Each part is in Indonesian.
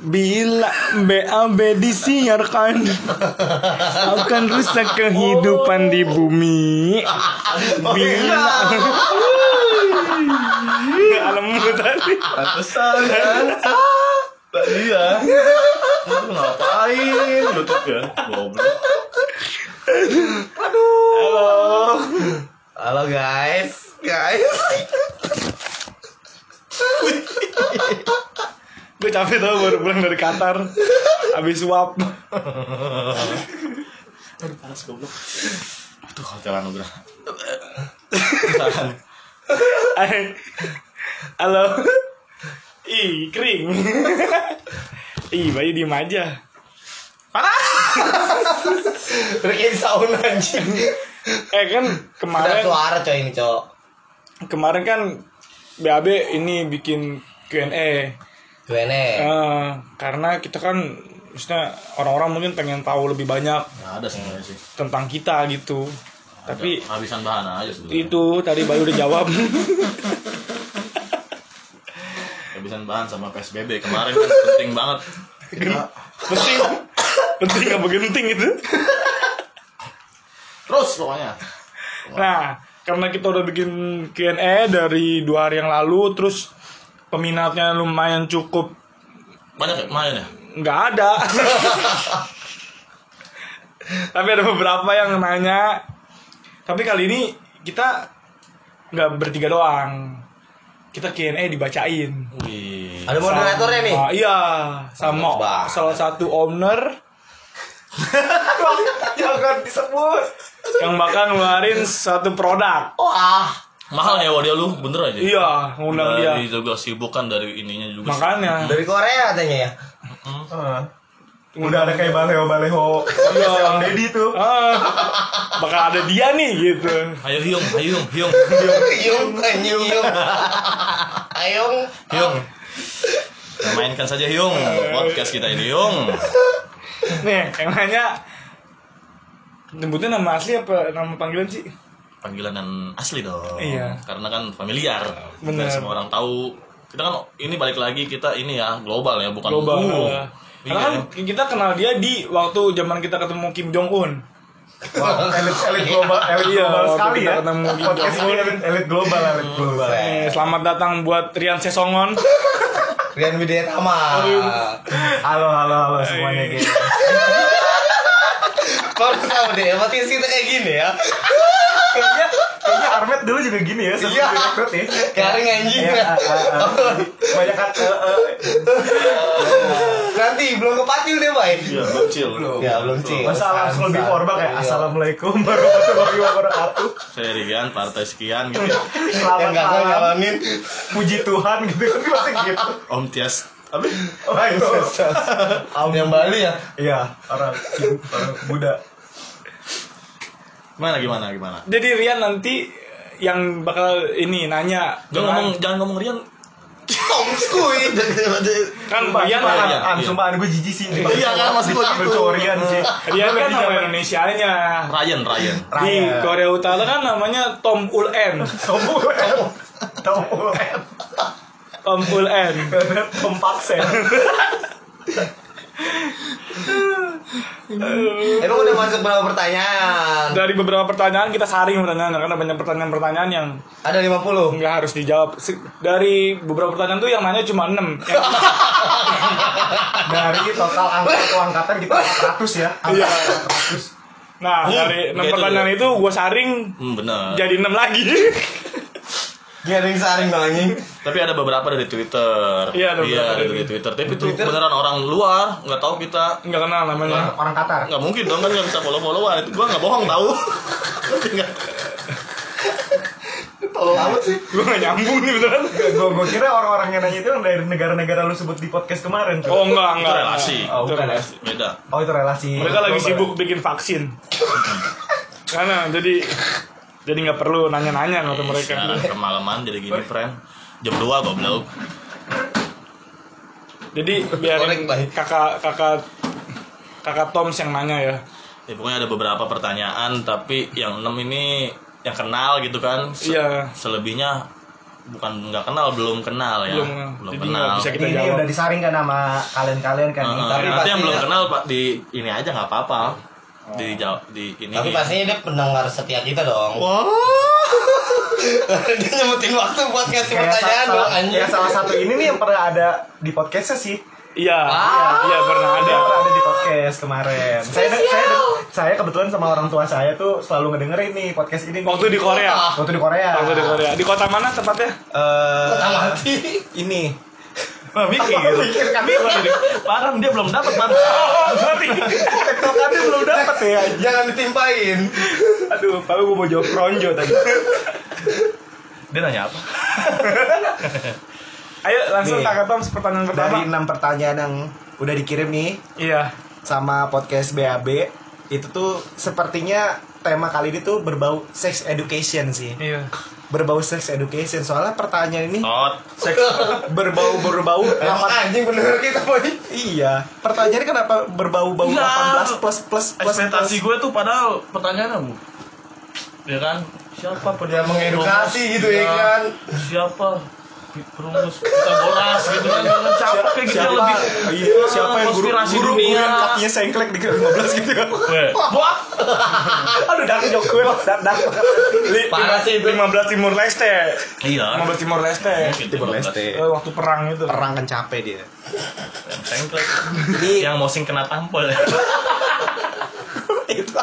Bila BAB disiarkan Akan rusak kehidupan di bumi Bila Alam lu tadi Pantesan kan. Tadi ya. Lu ngapain? Youtube ya. Goblok. Halo Halo guys, guys. Gue capek tau baru pulang dari Qatar Abis swap Panas goblok. Aduh, hotel anugerah. Hai. Halo Ih kering Ih bayi diem aja Udah kayak di sauna anjing. Eh kan kemarin suara coy ini, Cok. Kemarin kan BAB ini bikin Q&A Gimana? Eh, Karena kita kan Maksudnya orang-orang mungkin pengen tahu lebih banyak Nggak ada sebenarnya sih. tentang kita gitu Tapi Ada. habisan bahan aja sebenarnya. itu tadi Bayu udah jawab Habisan bahan sama PSBB kemarin kan penting banget. Kita Penting Penting gak penting itu terus pokoknya. Nah, karena kita udah bikin Q&A dari dua hari yang lalu, terus peminatnya lumayan cukup Banyak ya main ya? nggak ada. Tapi ada beberapa yang nanya. Tapi kali ini kita nggak bertiga doang. Kita Q&A dibacain. Wih. Ada moderatornya nih. Sama- iya, sama Bah. salah satu owner Jangan disebut. yang bakal ngeluarin satu produk. Wah. Mahal ya dia lu, bener aja. Iya, ngundang dia. Dari juga sibuk kan dari ininya juga. Makanya. Dari Korea katanya ya. Udah ada kayak baleho baleho Iya. Bang Deddy tuh. Ah, bakal ada dia nih gitu. Ayo Hyung, ayo Hyung, Hyung, Yung, anyung, yung. Ayung. Hyung. Nah, mainkan saja Hyung podcast kita ini Hyung. Nih, yang nanya nyebutnya nama asli apa nama panggilan sih? Panggilan yang asli dong. Iya. Karena kan familiar. Bener. Semua orang tahu. Kita kan ini balik lagi kita ini ya global ya, bukan Global. Uh. Karena kan Iya. kita kenal dia di waktu zaman kita ketemu Kim Jong Un. Wah, elit elit global, elit Iya, global sekali kita ya. ketemu Kim Podcast Jong-un. ini elit, elit global, elit global. Nih, selamat datang buat Rian Sesongon. Rian Widya Tama. Halo, halo, halo semuanya Iya. gitu. Baru tahu deh, podcast kita kayak gini ya. Kayaknya Armet dulu juga gini ya, sebelum Iya. direkrut ya. Garing anjing. Ya, banyak kan eh, eh, Nanti belum kepatil deh, Bay. Iya, belum chill. Ya, belum sih. masa langsung lebih formal kayak Iya. Assalamualaikum warahmatullahi wabarakatuh. Saya Rian, partai sekian gitu. Yang Selamat malam, nyalonin. puji Tuhan gitu kan masih gitu. Om Tias. Apa? Oh, itu. Yang Bali ya. Iya, orang orang Buddha. Gimana gimana gimana? Jadi Rian nanti yang bakal ini nanya Jangan ngomong jangan ngomong Rian. Kan Rian iya. sumpah gue jijik sih. Iya kan, maksud gua gitu. Corian sih. Rian kan nama nyaman. Indonesianya. Ryan, Ryan. Di. Korea Utara kan namanya Tom Ul En. Tom Ulen. Tom Ulen. Tom Ul En. Tom Paksen. Emang udah masuk berapa pertanyaan? Dari beberapa pertanyaan kita saring pertanyaan karena banyak pertanyaan-pertanyaan yang Ada 50. nggak harus dijawab. Dari beberapa pertanyaan tuh yang nanya cuma 6. Yang Dari total angka atau angkatan kita 100 ya. Iya. Angka 100. Nah, dari 6 gitu pertanyaan ya. itu gue saring Hmm, benar. jadi 6 lagi. Garing saring dong anjing. Tapi ada beberapa dari Twitter. Iya, ada beberapa ada dari- dari Twitter. Tapi itu Twitter. beneran orang luar, nggak tahu kita. Nggak kenal namanya. Orang Qatar. Nggak mungkin dong kan nggak bisa follow followan. Itu gua nggak bohong tahu. Nggak. Tolong amat sih. Gue gak nyambung nih beneran. Gue gue kira orang-orang yang nanya itu yang dari negara-negara lu sebut di podcast kemarin tuh. Oh enggak, Itu enggak. relasi. Oh, Itu bukan ya? relasi. Beda. Oh itu relasi. Mereka lagi sibuk bikin vaksin. Karena jadi jadi nggak perlu nanya-nanya kata mereka. Nah, kemalaman jadi gini, friend. Jam 2 goblok. Jadi biarin baik. kakak kakak kakak Toms yang nanya ya. Ya pokoknya ada beberapa pertanyaan tapi yang enam ini yang kenal gitu kan. Se- Iya. Selebihnya bukan nggak kenal belum kenal ya Belum, belum jadi kenal bisa kita Ini, ini jawab. udah disaring kan sama kalian-kalian kan Tapi nanti yang belum kenal pak di ini aja nggak apa-apa di jawab di ini Tapi pastinya dia pendengar setia kita dong. wah dia nyebutin waktu buat ngasih Kayak pertanyaan sa- dong anjing. ya salah satu ini nih yang pernah ada di podcastnya sih. Iya, Wah. iya pernah Ada ada. pernah ada di podcast kemarin. Saya saya saya kebetulan sama orang tua saya tuh selalu ngedengerin nih podcast ini. nih. Waktu di Korea. Waktu di Korea. Waktu di Korea. Di kota mana tempatnya? Eh, Kota mati. ini. Wah, mikir Mikir kan parah dia belum dapat bang Tektokannya belum dapat ya. Jangan ditimpain. Aduh, Pak gue mau jawab Ronjo tadi. dia nanya apa Ayo langsung Nih. Kak Tom pertanyaan pertama. Dari enam pertanyaan yang udah dikirim nih Iya. sama podcast BAB itu tuh sepertinya tema kali ini tuh berbau sex education sih. Iya. Berbau sex education soalnya pertanyaan ini tot seks berbau berbau Emang anjing bener kita boy. Iya, pertanyaannya kenapa berbau-bau Iya. 18 plus plus plus ekspektasi plus. gue tuh padahal pertanyaannya bu ya kan siapa Dia mengedukasi gitu ya Iya. kan. siapa perumus Pitagoras gitu kan jangan capek kayak gitu Siapa, lebih iya, siapa yang guru, guru, yang kakinya sengklek di 15 gitu kan. Wah, Aduh, dak jok gue loh, dak dak. Parah sih itu. 15 Timur Leste. iya 15 Timur Leste. Timur 15. Leste. Eh, waktu perang itu. Perang kan capek dia. yang sengklek yang mosing kena tampol itu.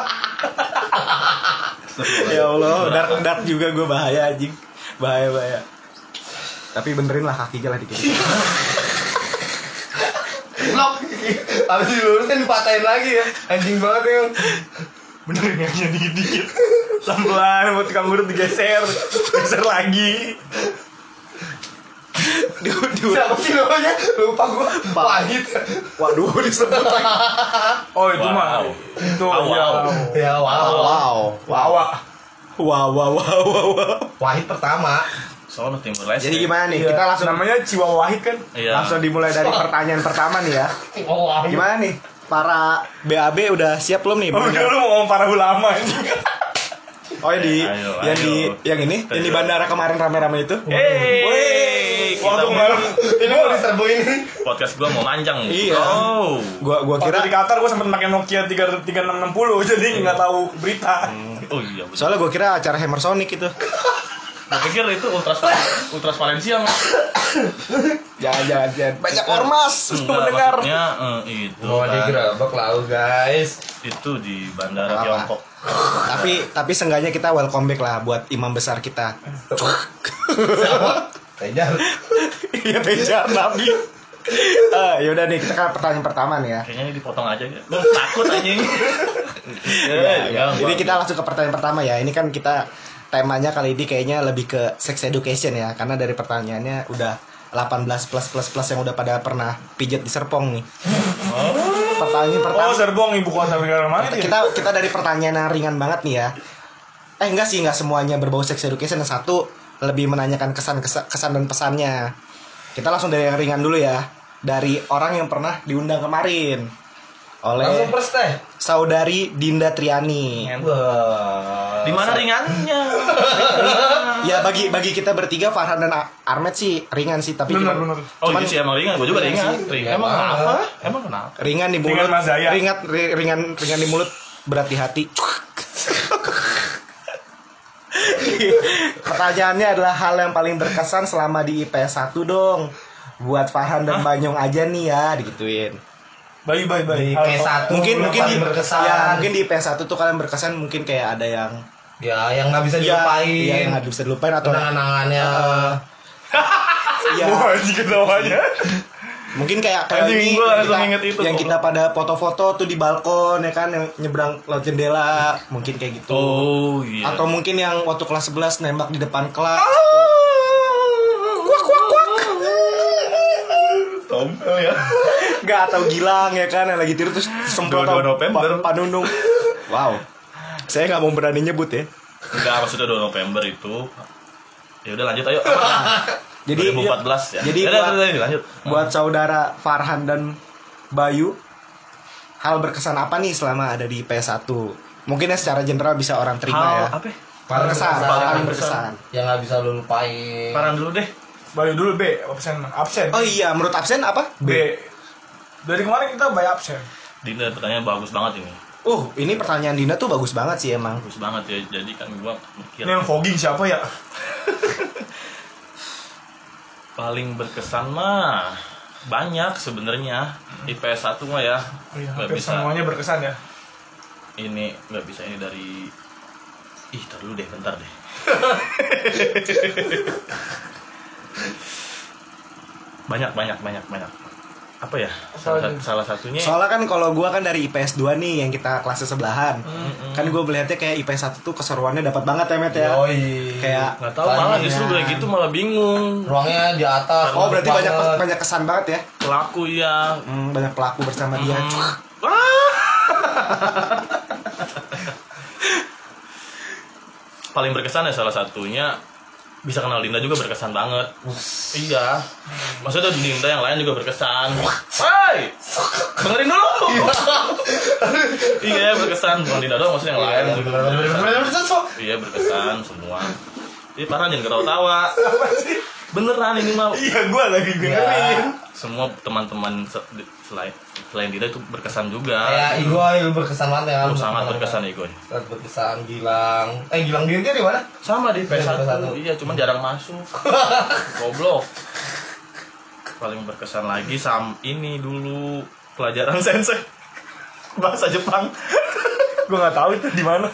ya Allah, dark dark juga gue bahaya anjing. Bahaya bahaya. Tapi benerin lah kakinya lah dikit. Blok. Habis dilurusin dipatahin lagi ya. Anjing banget ya. Benerin aja dikit-dikit. Pelan-pelan buat tukang urut digeser. Geser lagi. Di, di, Siapa sih namanya? Lupa gua. Pahit. waduh disebut lagi. Oh, itu Wow. mah. Itu Wow, ya. wow. Ya wow. Wow. Wawa. Wow, wow, wow, wow, wow. Wahid pertama. Soalnya timur leste Jadi gimana nih? Iya. Kita langsung namanya Ciwa Wahid kan? Iya. langsung dimulai dari pertanyaan pertama nih ya. Oh. Gimana nih? Para BAB udah siap belum nih? Oh, udah lu mau ngomong para ulama ini. Oh yang di Ayo, yang ayo. di yang ini yang di bandara kemarin rame-rame itu. Hey, kita Waktu mau- kemarin Ini mau diserbu ini. podcast gua mau manjang Iya. bro. Gua gua Waktu kira di Qatar gue sempet pakai Nokia 3 3660 jadi nggak tahu berita. oh iya betul soalnya gua kira acara Hammer Sonic itu. Gua pikir itu ultras ultras Valencia mas Jangan jangan jangan. Banyak ormas Enggak, mendengar. maksudnya eh, itu Mau kan. digerebek lau guys. itu di bandara Apa? Tiongkok Tapi tapi seenggaknya kita welcome back lah buat imam besar kita. Siapa? Tejar. Iya tejar Nabi. Eh yaudah nih kita kan pertanyaan pertama nih ya. kayaknya ini dipotong aja ya lu takut anjing Ya, ya, Jadi kita langsung ke pertanyaan pertama ya. Ini kan kita temanya kali ini kayaknya lebih ke sex education ya, karena dari pertanyaannya udah 18 plus plus plus yang udah pada pernah pijat di Serpong nih. Pertanyaan pertama. Oh, Serbong ibu kota negara mana kita kita dari pertanyaan yang ringan banget nih ya. Eh enggak sih, enggak semuanya berbau sex education. Yang satu lebih menanyakan kesan kesan, kesan dan pesannya. Kita langsung dari yang ringan dulu ya. Dari orang yang pernah diundang kemarin oleh Langsung first teh. saudari Dinda Triani. Wah. di mana ringannya Ya bagi bagi kita bertiga Farhan dan Armet sih ringan sih tapi Bener, cuma- bener. oh cuman iya sih emang ringan gua juga Ringan ringan sih. ringan Ringan emang kenapa emang kenapa ringan di mulut, Ringan ringan ri- ringan ringan di mulut, berat di hati. Pertanyaannya adalah hal yang paling berkesan selama di IPS 1 dong. Buat Farhan dan Banyong aja nih ya, digituin. Bayi bayi bayi. Di P1 Mungkin yang mungkin di berkesan. ya, mungkin di IPS 1 tuh kalian berkesan mungkin kayak ada yang Ya, yang nggak bisa ya, dilupain. ya, yang nggak bisa dilupain atau Kenangan-kenangannya. ya, Wah, ketawanya. Mungkin kayak kayak Anjing, ini yang langsung kita, inget itu yang kita pada foto-foto tuh di balkon ya kan yang nyebrang laut jendela mungkin kayak gitu. oh iya Atau mungkin yang waktu kelas 11 nembak di depan kelas. tompel ya Enggak atau Gilang ya kan yang lagi tidur terus semprot 22 November. Pa- Panunung. Wow. Saya nggak mau berani nyebut ya. enggak maksudnya 2 November itu ya udah lanjut ayo Jadi 2014 ya Jadi Ya buat, udah, udah, lanjut buat saudara Farhan dan Bayu hal berkesan apa nih selama ada di PS1? Mungkin ya secara general bisa orang terima hal ya. apa Berkesan, berkesan. paling berkesan. Yang nggak bisa lu lupain. Parang dulu deh. Bayu dulu B, absen. Absen. Oh iya, menurut absen apa? B. Dari kemarin kita by absen. Dinda pertanyaan bagus banget ini. Uh, ini pertanyaan Dina tuh bagus banget sih emang. Bagus banget ya. Jadi kan gua mikir Ini yang fogging siapa ya? paling berkesan mah banyak sebenarnya IPS 1 mah ya Iya, nggak hampir bisa semuanya berkesan ya. ini nggak bisa ini dari ih tar dulu deh bentar deh banyak banyak banyak banyak apa ya salah, salah satunya Soalnya kan kalau gua kan dari IPS 2 nih yang kita kelasnya sebelahan. Mm-mm. Kan gue melihatnya kayak IPS 1 tuh keseruannya dapat banget ya, Met ya. Yoi. Kayak nggak tahu malah justru gue gitu malah bingung ruangnya di atas. Oh, berarti bagus banyak banget. banyak kesan banget ya. pelaku ya Hmm, banyak pelaku bersama dia. Hmm. paling berkesan ya salah satunya bisa kenal Dinda juga berkesan banget. Iya. Maksudnya Dinda yang lain juga berkesan. Hai dengerin dulu. Iya berkesan. Bukan Dinda doang maksudnya yang lain. juga berkesan. iya berkesan semua. Iya parah jangan ketawa-tawa. Beneran ini mah Iya, gua lagi dengerin. semua teman-teman selain selain Dinda itu berkesan juga Kayak Igoy lu berkesan banget ya. Oh, sangat berkesan ya gue Sangat berkesan Gilang. Eh Gilang Dirga di mana? sama di PS1 PS1. iya cuman jarang masuk goblok paling berkesan lagi sam ini dulu pelajaran sensei bahasa Jepang Gua nggak tahu itu di mana.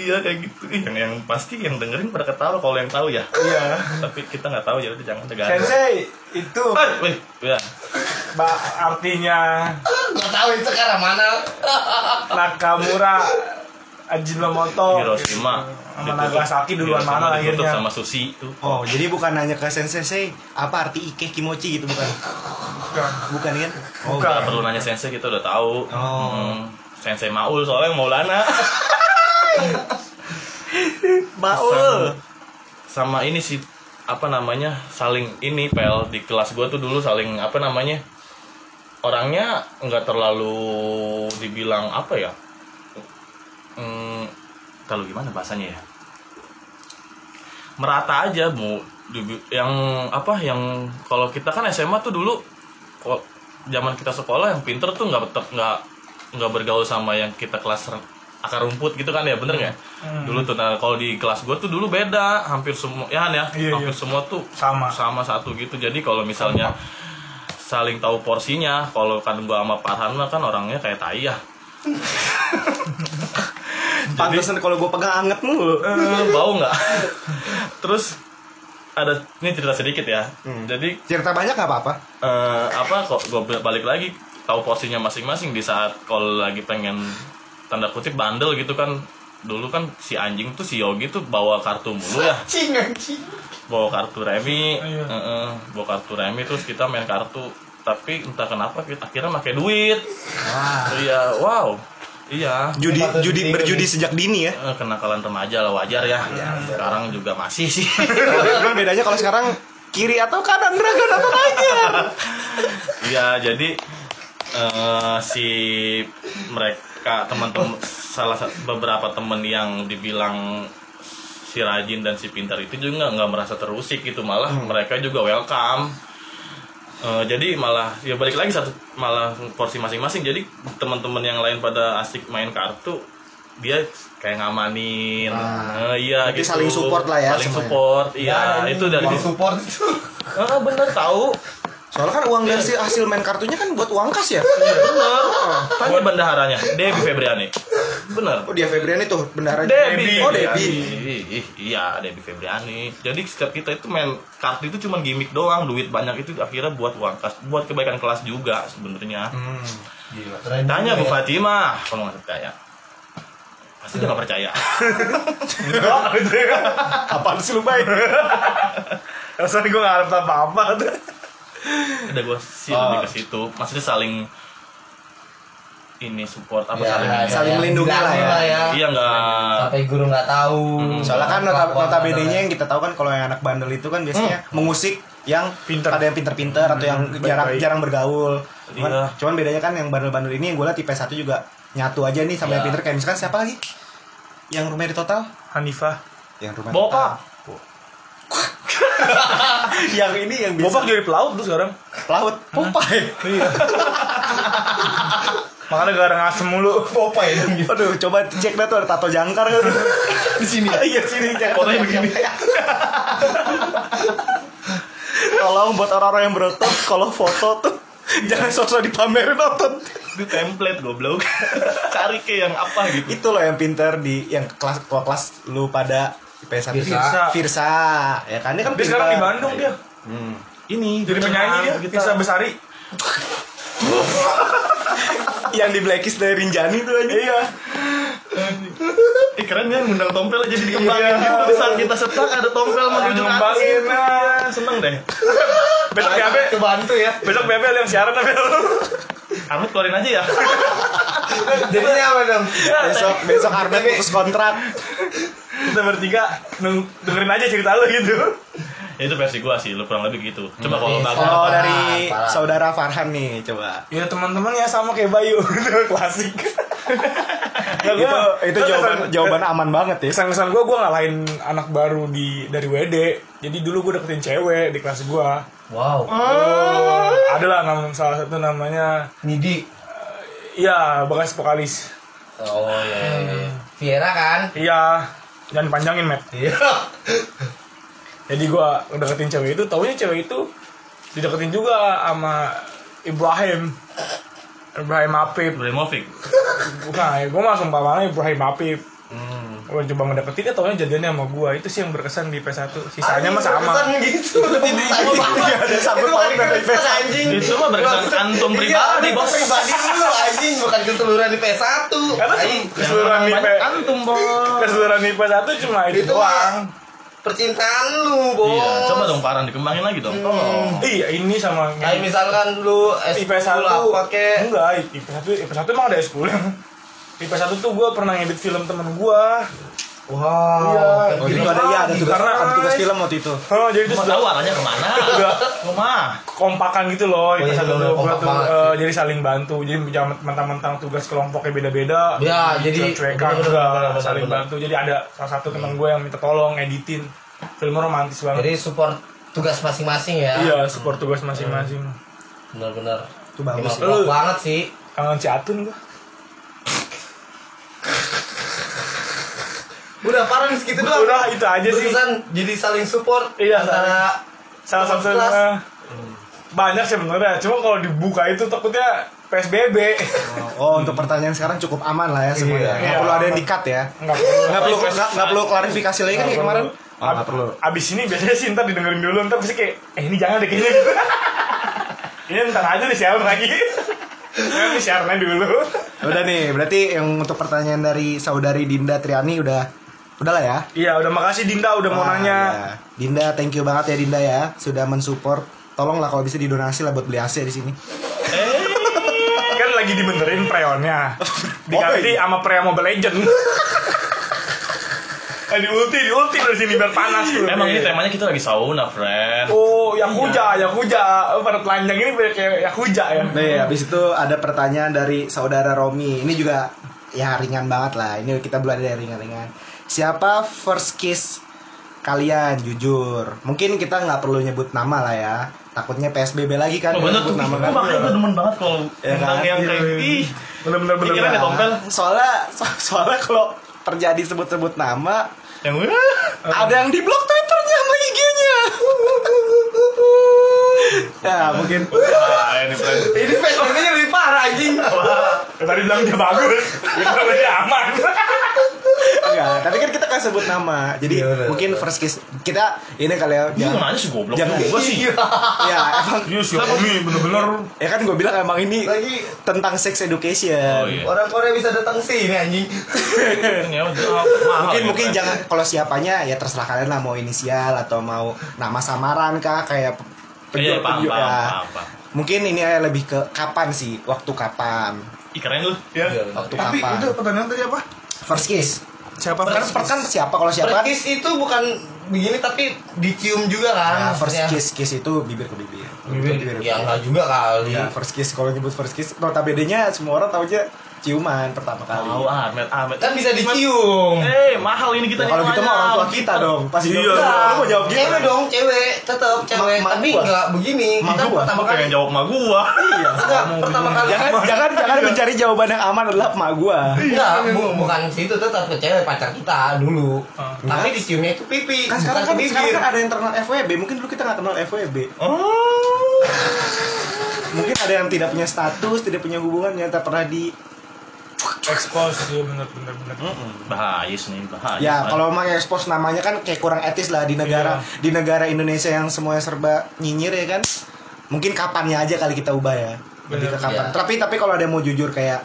Iya kayak gitu yang yang pasti yang dengerin pada ketawa kalau yang tahu ya Iya. tapi kita nggak tahu ya udah jangan dengar Sensei itu wih, ya ba artinya Gak tahu itu ke arah mana. Nakamura Ajinomoto Hiroshima sama Nagasaki duluan Hiroshima mana lahirnya sama Susi tuh Oh, jadi bukan nanya ke sensei "Sei, apa arti ike kimochi gitu bukan? Bukan. Bukan kan? Oh, Bukan. Nggak perlu nanya sensei kita udah tahu Oh. Hmm, sensei Maul soalnya Maulana Baul. sama ini sih apa namanya saling ini pel di kelas gua tuh dulu saling apa namanya orangnya nggak terlalu dibilang apa ya hmm, kalau gimana bahasanya ya merata aja bu yang apa yang kalau kita kan SMA tuh dulu zaman kita sekolah yang pinter tuh nggak nggak nggak bergaul sama yang kita kelas akar rumput gitu kan ya bener nggak Hmm. dulu tuh nah kalau di kelas gue tuh dulu beda hampir semua ya Han, ya Iya, hampir iya. semua tuh Sama. sama satu gitu jadi kalau misalnya saling tahu porsinya kalau kan gua sama Farhan mah kan orangnya kayak tai ya Pantesan kalau gue pegang anget mulu. Eh, bau nggak terus ada ini cerita sedikit ya Hmm. jadi Cerita banyak nggak apa-apa? eh, apa kok gue balik lagi tahu porsinya masing-masing di saat kalau lagi pengen tanda kutip bandel gitu kan. Dulu kan si anjing tuh si Yogi tuh bawa kartu mulu ya. Cing anjing. bawa kartu remi. Iya. eh, eh, bawa kartu remi terus kita main kartu. Tapi entah kenapa kita akhirnya pakai duit. Wah. iya wow. Iya. Judi judi ditiru berjudi sejak dini ya. Eh, kenakalan remaja lah wajar ya. Sekarang juga masih sih. Cuman bedanya kalau sekarang kiri atau kanan dragon atau aja. Iya, jadi eh, si mereka teman-teman salah satu beberapa temen yang dibilang si rajin dan si pintar itu juga nggak merasa terusik gitu malah mereka juga welcome Eh, jadi malah ya balik lagi satu malah porsi masing-masing jadi teman-teman yang lain pada asik main kartu dia kayak ngamanin Ah. Eh, iya gitu saling support lah ya saling semuanya. support iya Ya, itu dari support itu. ah bener tahu Soalnya kan uang dari hasil- hasil main kartunya kan buat uang kas ya. Bener. Tanya bendaharanya, Debbie Febriani. Bener. Oh dia Febriani tuh bendahara. Debbie. Oh Debbie. Ih, ih, Iya, Debbie Febriani. Jadi setiap kita itu main kartu itu cuma gimmick doang, duit banyak itu akhirnya buat uang kas, buat kebaikan kelas juga sebenarnya. Hmm. Gila, keren Tanya Bu ya. Fatimah kalau nggak percaya. Pasti dia nggak percaya. Apaan sih lu baik? Rasanya gue gak harap apa-apa Udah gue sih Oh. lebih ke situ. Maksudnya saling ini support apa Ya, saling ya, saling ya, melindungi lah ya. bilangin Iya nggak. Sampai guru nggak tahu. Hmm. Soalnya kan nota, Kelakuan nota bedanya bandelnya. yang kita tahu kan kalau yang anak bandel itu kan biasanya mengusik yang Pinter. ada yang pinter-pinter atau yang Hmm, jarang baik-baik. jarang bergaul. Cuman, Iya. cuman bedanya kan yang bandel-bandel ini yang gue liat tipe satu juga nyatu aja nih sama yang Iya. pinter kayak misalkan siapa lagi? Yang rumah di total? Hanifah. Yang rumah Bopak. yang ini yang biasa Bopak jadi pelaut tuh sekarang. laut. Popeye. Iya. Makanya gara ngasem mulu. Dong gitu. Aduh, coba cek dah tuh ada tato jangkar kan. Di sini. Iya sini cek. Fotonya begini. Tolong buat orang-orang yang berotot kalau foto tuh jangan sosok dipamerin otot. Itu template goblok. Cari ke yang apa gitu. Itu loh yang pinter di yang kelas, kelas lu pada IPS 1 Firsa. Firsa. Ya kan dia kan Dia sekarang di. Bandung dia. Hmm. Ini Jadi penyanyi dia, kita. Firsa Besari. yang di blacklist dari Rinjani tuh aja. Iya. Eh keren ya ngundang tompel aja dikembangin Iya. gitu. Di saat kita setak ada tompel menuju ke atas. Nah. Seneng deh. Besok BAB, Kebantu ya. besok BAB lu yang siaran tapi lu. Armit keluarin aja ya. Jadinya apa dong? Besok besok Armet putus kontrak. Kita bertiga nung- dengerin aja cerita lu gitu. Ya, itu versi gua sih, lu kurang lebih gitu. Coba kalau bagus. Oh Parah, dari parah. saudara Farhan nih coba. Ya teman-teman ya sama kayak Bayu, klasik. Nah, itu itu jawaban jawaban aman banget ya. kesan-kesan gue gue ngalahin anak baru di dari WD jadi dulu gue deketin cewek di kelas gue Wow. ada lah nama salah satu namanya Nidi. iya bekas vokalis Oh iya. iya, iya. Viera kan? iya jangan panjangin met Iya. jadi gue deketin cewek itu taunya cewek itu dideketin juga sama Ibrahim Ibrahim Apip Ibrahimovic. bukan ya gue langsung pamannya Ibrahim Apip Hmm. gue coba ngedeketin dia taunya jadiannya sama gue itu sih yang berkesan di PS1 sisanya mah sama Berkesan gitu. Iya, ada sangkut Itu paut bukan dari berkesan, anjing. Itu mah berkesan antum Iya, pribadi, itu bos. pribadi lu anjing, bukan keseluruhan di PS1. Karena Anjing. keseluruhan antum, bos. keseluruhan IP satu cuma itu, Itu doang. Percintaan lu, Bos. Iya, coba dong Paran dikembangin lagi dong. Tolong. Iya ini sama Kayak misalkan lu S10 IP satu apa kek. enggak IP satu IP satu emang ada S10 IP satu tuh gue pernah ngedit film temen gue Wow. Iya. Oh, itu ada iya ada tugas karena- ada tugas film waktu itu. oh, jadi itu sudah tahu arahnya ke mana? Udah. Rumah. kompakan gitu loh Oh, iya, satu bener, tuh eh, sih. jadi saling bantu jadi jangan mentang-mentang tugas kelompoknya beda-beda Ya, jadi- cuekan bener, bener, enggak bener, bener, saling bener. bantu jadi ada salah satu teman gue yang minta tolong editin filmnya romantis banget Jadi support tugas masing-masing ya. iya support tugas masing-masing Benar-benar. Itu bagus banget sih. kangen si Atun gue Udah parah segitu doang. udah itu aja sih Berkesan jadi saling support Iya, antara salah satu kelas. banyak sebenarnya cuma kalau dibuka itu takutnya PSBB Oh, untuk pertanyaan sekarang cukup aman lah ya semuanya. Iya. Nggak perlu ada yang dikat ya. nggak perlu Nggak perlu nggak nggak perlu klarifikasi lagi kan kayak kemarin. Oh, Ab- perlu. abis ini biasanya sih ntar didengerin dulu ntar pasti kayak eh ini jangan deh kayaknya gitu ini ntar aja di share lagi di share dulu Udah nih, berarti yang untuk pertanyaan dari saudari Dinda Triani udah udah lah ya. iya udah makasih Dinda udah mau Wah, nanya ya. Dinda, thank you banget ya Dinda ya sudah mensupport. Tolonglah kalau bisa didonasi lah buat beli AC di sini. kan lagi dibenerin preonnya diganti iya. sama pre Mobile Legend Eh, di ulti, di ulti dari sini biar panas tuh. Emang ini temanya kita lagi sauna, friend. Oh, Yakuza, Yakuza. Oh, pada telanjang ini kayak Yakuza ya. Nih, habis itu ada pertanyaan dari saudara Romi. Ini juga ya ringan banget lah. Ini kita belum ada yang ringan-ringan. Siapa first kiss kalian jujur? Mungkin kita nggak perlu nyebut nama lah ya. Takutnya PSBB lagi kan. Oh, bener tuh. nyebut nama Ih, kan. Makanya gue demen banget kalau Ya kan? yang kayak ih. Bener-bener bener. Ya, tompel. Soalnya so- soalnya kalau terjadi sebut-sebut nama, Yang ada yang di blok Twitternya sama IG-nya. ya mungkin Wah, ini. Ini PSBB-nya lebih parah anjing. Tadi bilang dia bagus. Ya kalau dia aman. Enggak. Tapi kan kita kan sebut nama. Jadi Iya, bener. mungkin first kiss kita ini kali ya. Ini jangan- nanya sih goblok jangan- juga sih. ya emang Iya sih, Romi bener-bener. ya kan gue bilang emang ini Lagi tentang sex education. Oh iya. orang Korea bisa datang sini anjing. Ya mungkin ya, mungkin jangan kalau siapanya ya terserah kalian lah mau inisial atau mau nama samaran kah kayak Iya, penjual paham, penjual ya. Mungkin ini ya lebih ke kapan sih waktu kapan Ih, keren lu. Ya. Iya, waktu Tapi kapan itu pertanyaan tadi apa? first kiss Siapa kan, first kan siapa kalau siapa First kiss itu bukan begini tapi dicium juga kan. Nah, first maksudnya. kiss kiss itu bibir ke bibir Bibir. ke Ya enggak juga kali. Ya, first kiss kalau nyebut first kiss notabene nya semua orang tahu aja ciuman pertama kali. Tahu Ahmed, Ahmed. Kan bisa dicium. Eh, mahal ini kita Ya, kalau gitu mah orang tua kita dong. Pasti Iya. jawab. Lu mau jawab gitu? Cewek dong, cewek, tetap cewek. Ma- ma Tapi gua. nggak begini. Ma Kita gua. pertama kali. pengen jawab sama gua. Iya. Enggak, pertama kali. Jangan jangan jangan mencari jawaban yang aman adalah emak gua. Enggak, bu- bukan situ tetap ke cewek pacar kita dulu. Ah. Tapi diciumnya itu pipi, Kan sekarang kan sekarang kan ada yang terkenal FWB. Mungkin dulu kita nggak kenal FWB. Oh. Mungkin ada yang tidak punya status, tidak punya hubungan, yang tak pernah di expose ya bener bener bener Bahaya nih, bahaya. Ya, kalau mau ekspos namanya kan kayak kurang etis lah di negara Iya. di negara Indonesia yang semuanya serba nyinyir ya kan. Mungkin kapannya aja kali kita ubah ya. Lebih ke kapan. iya. Tapi tapi kalau ada yang mau jujur kayak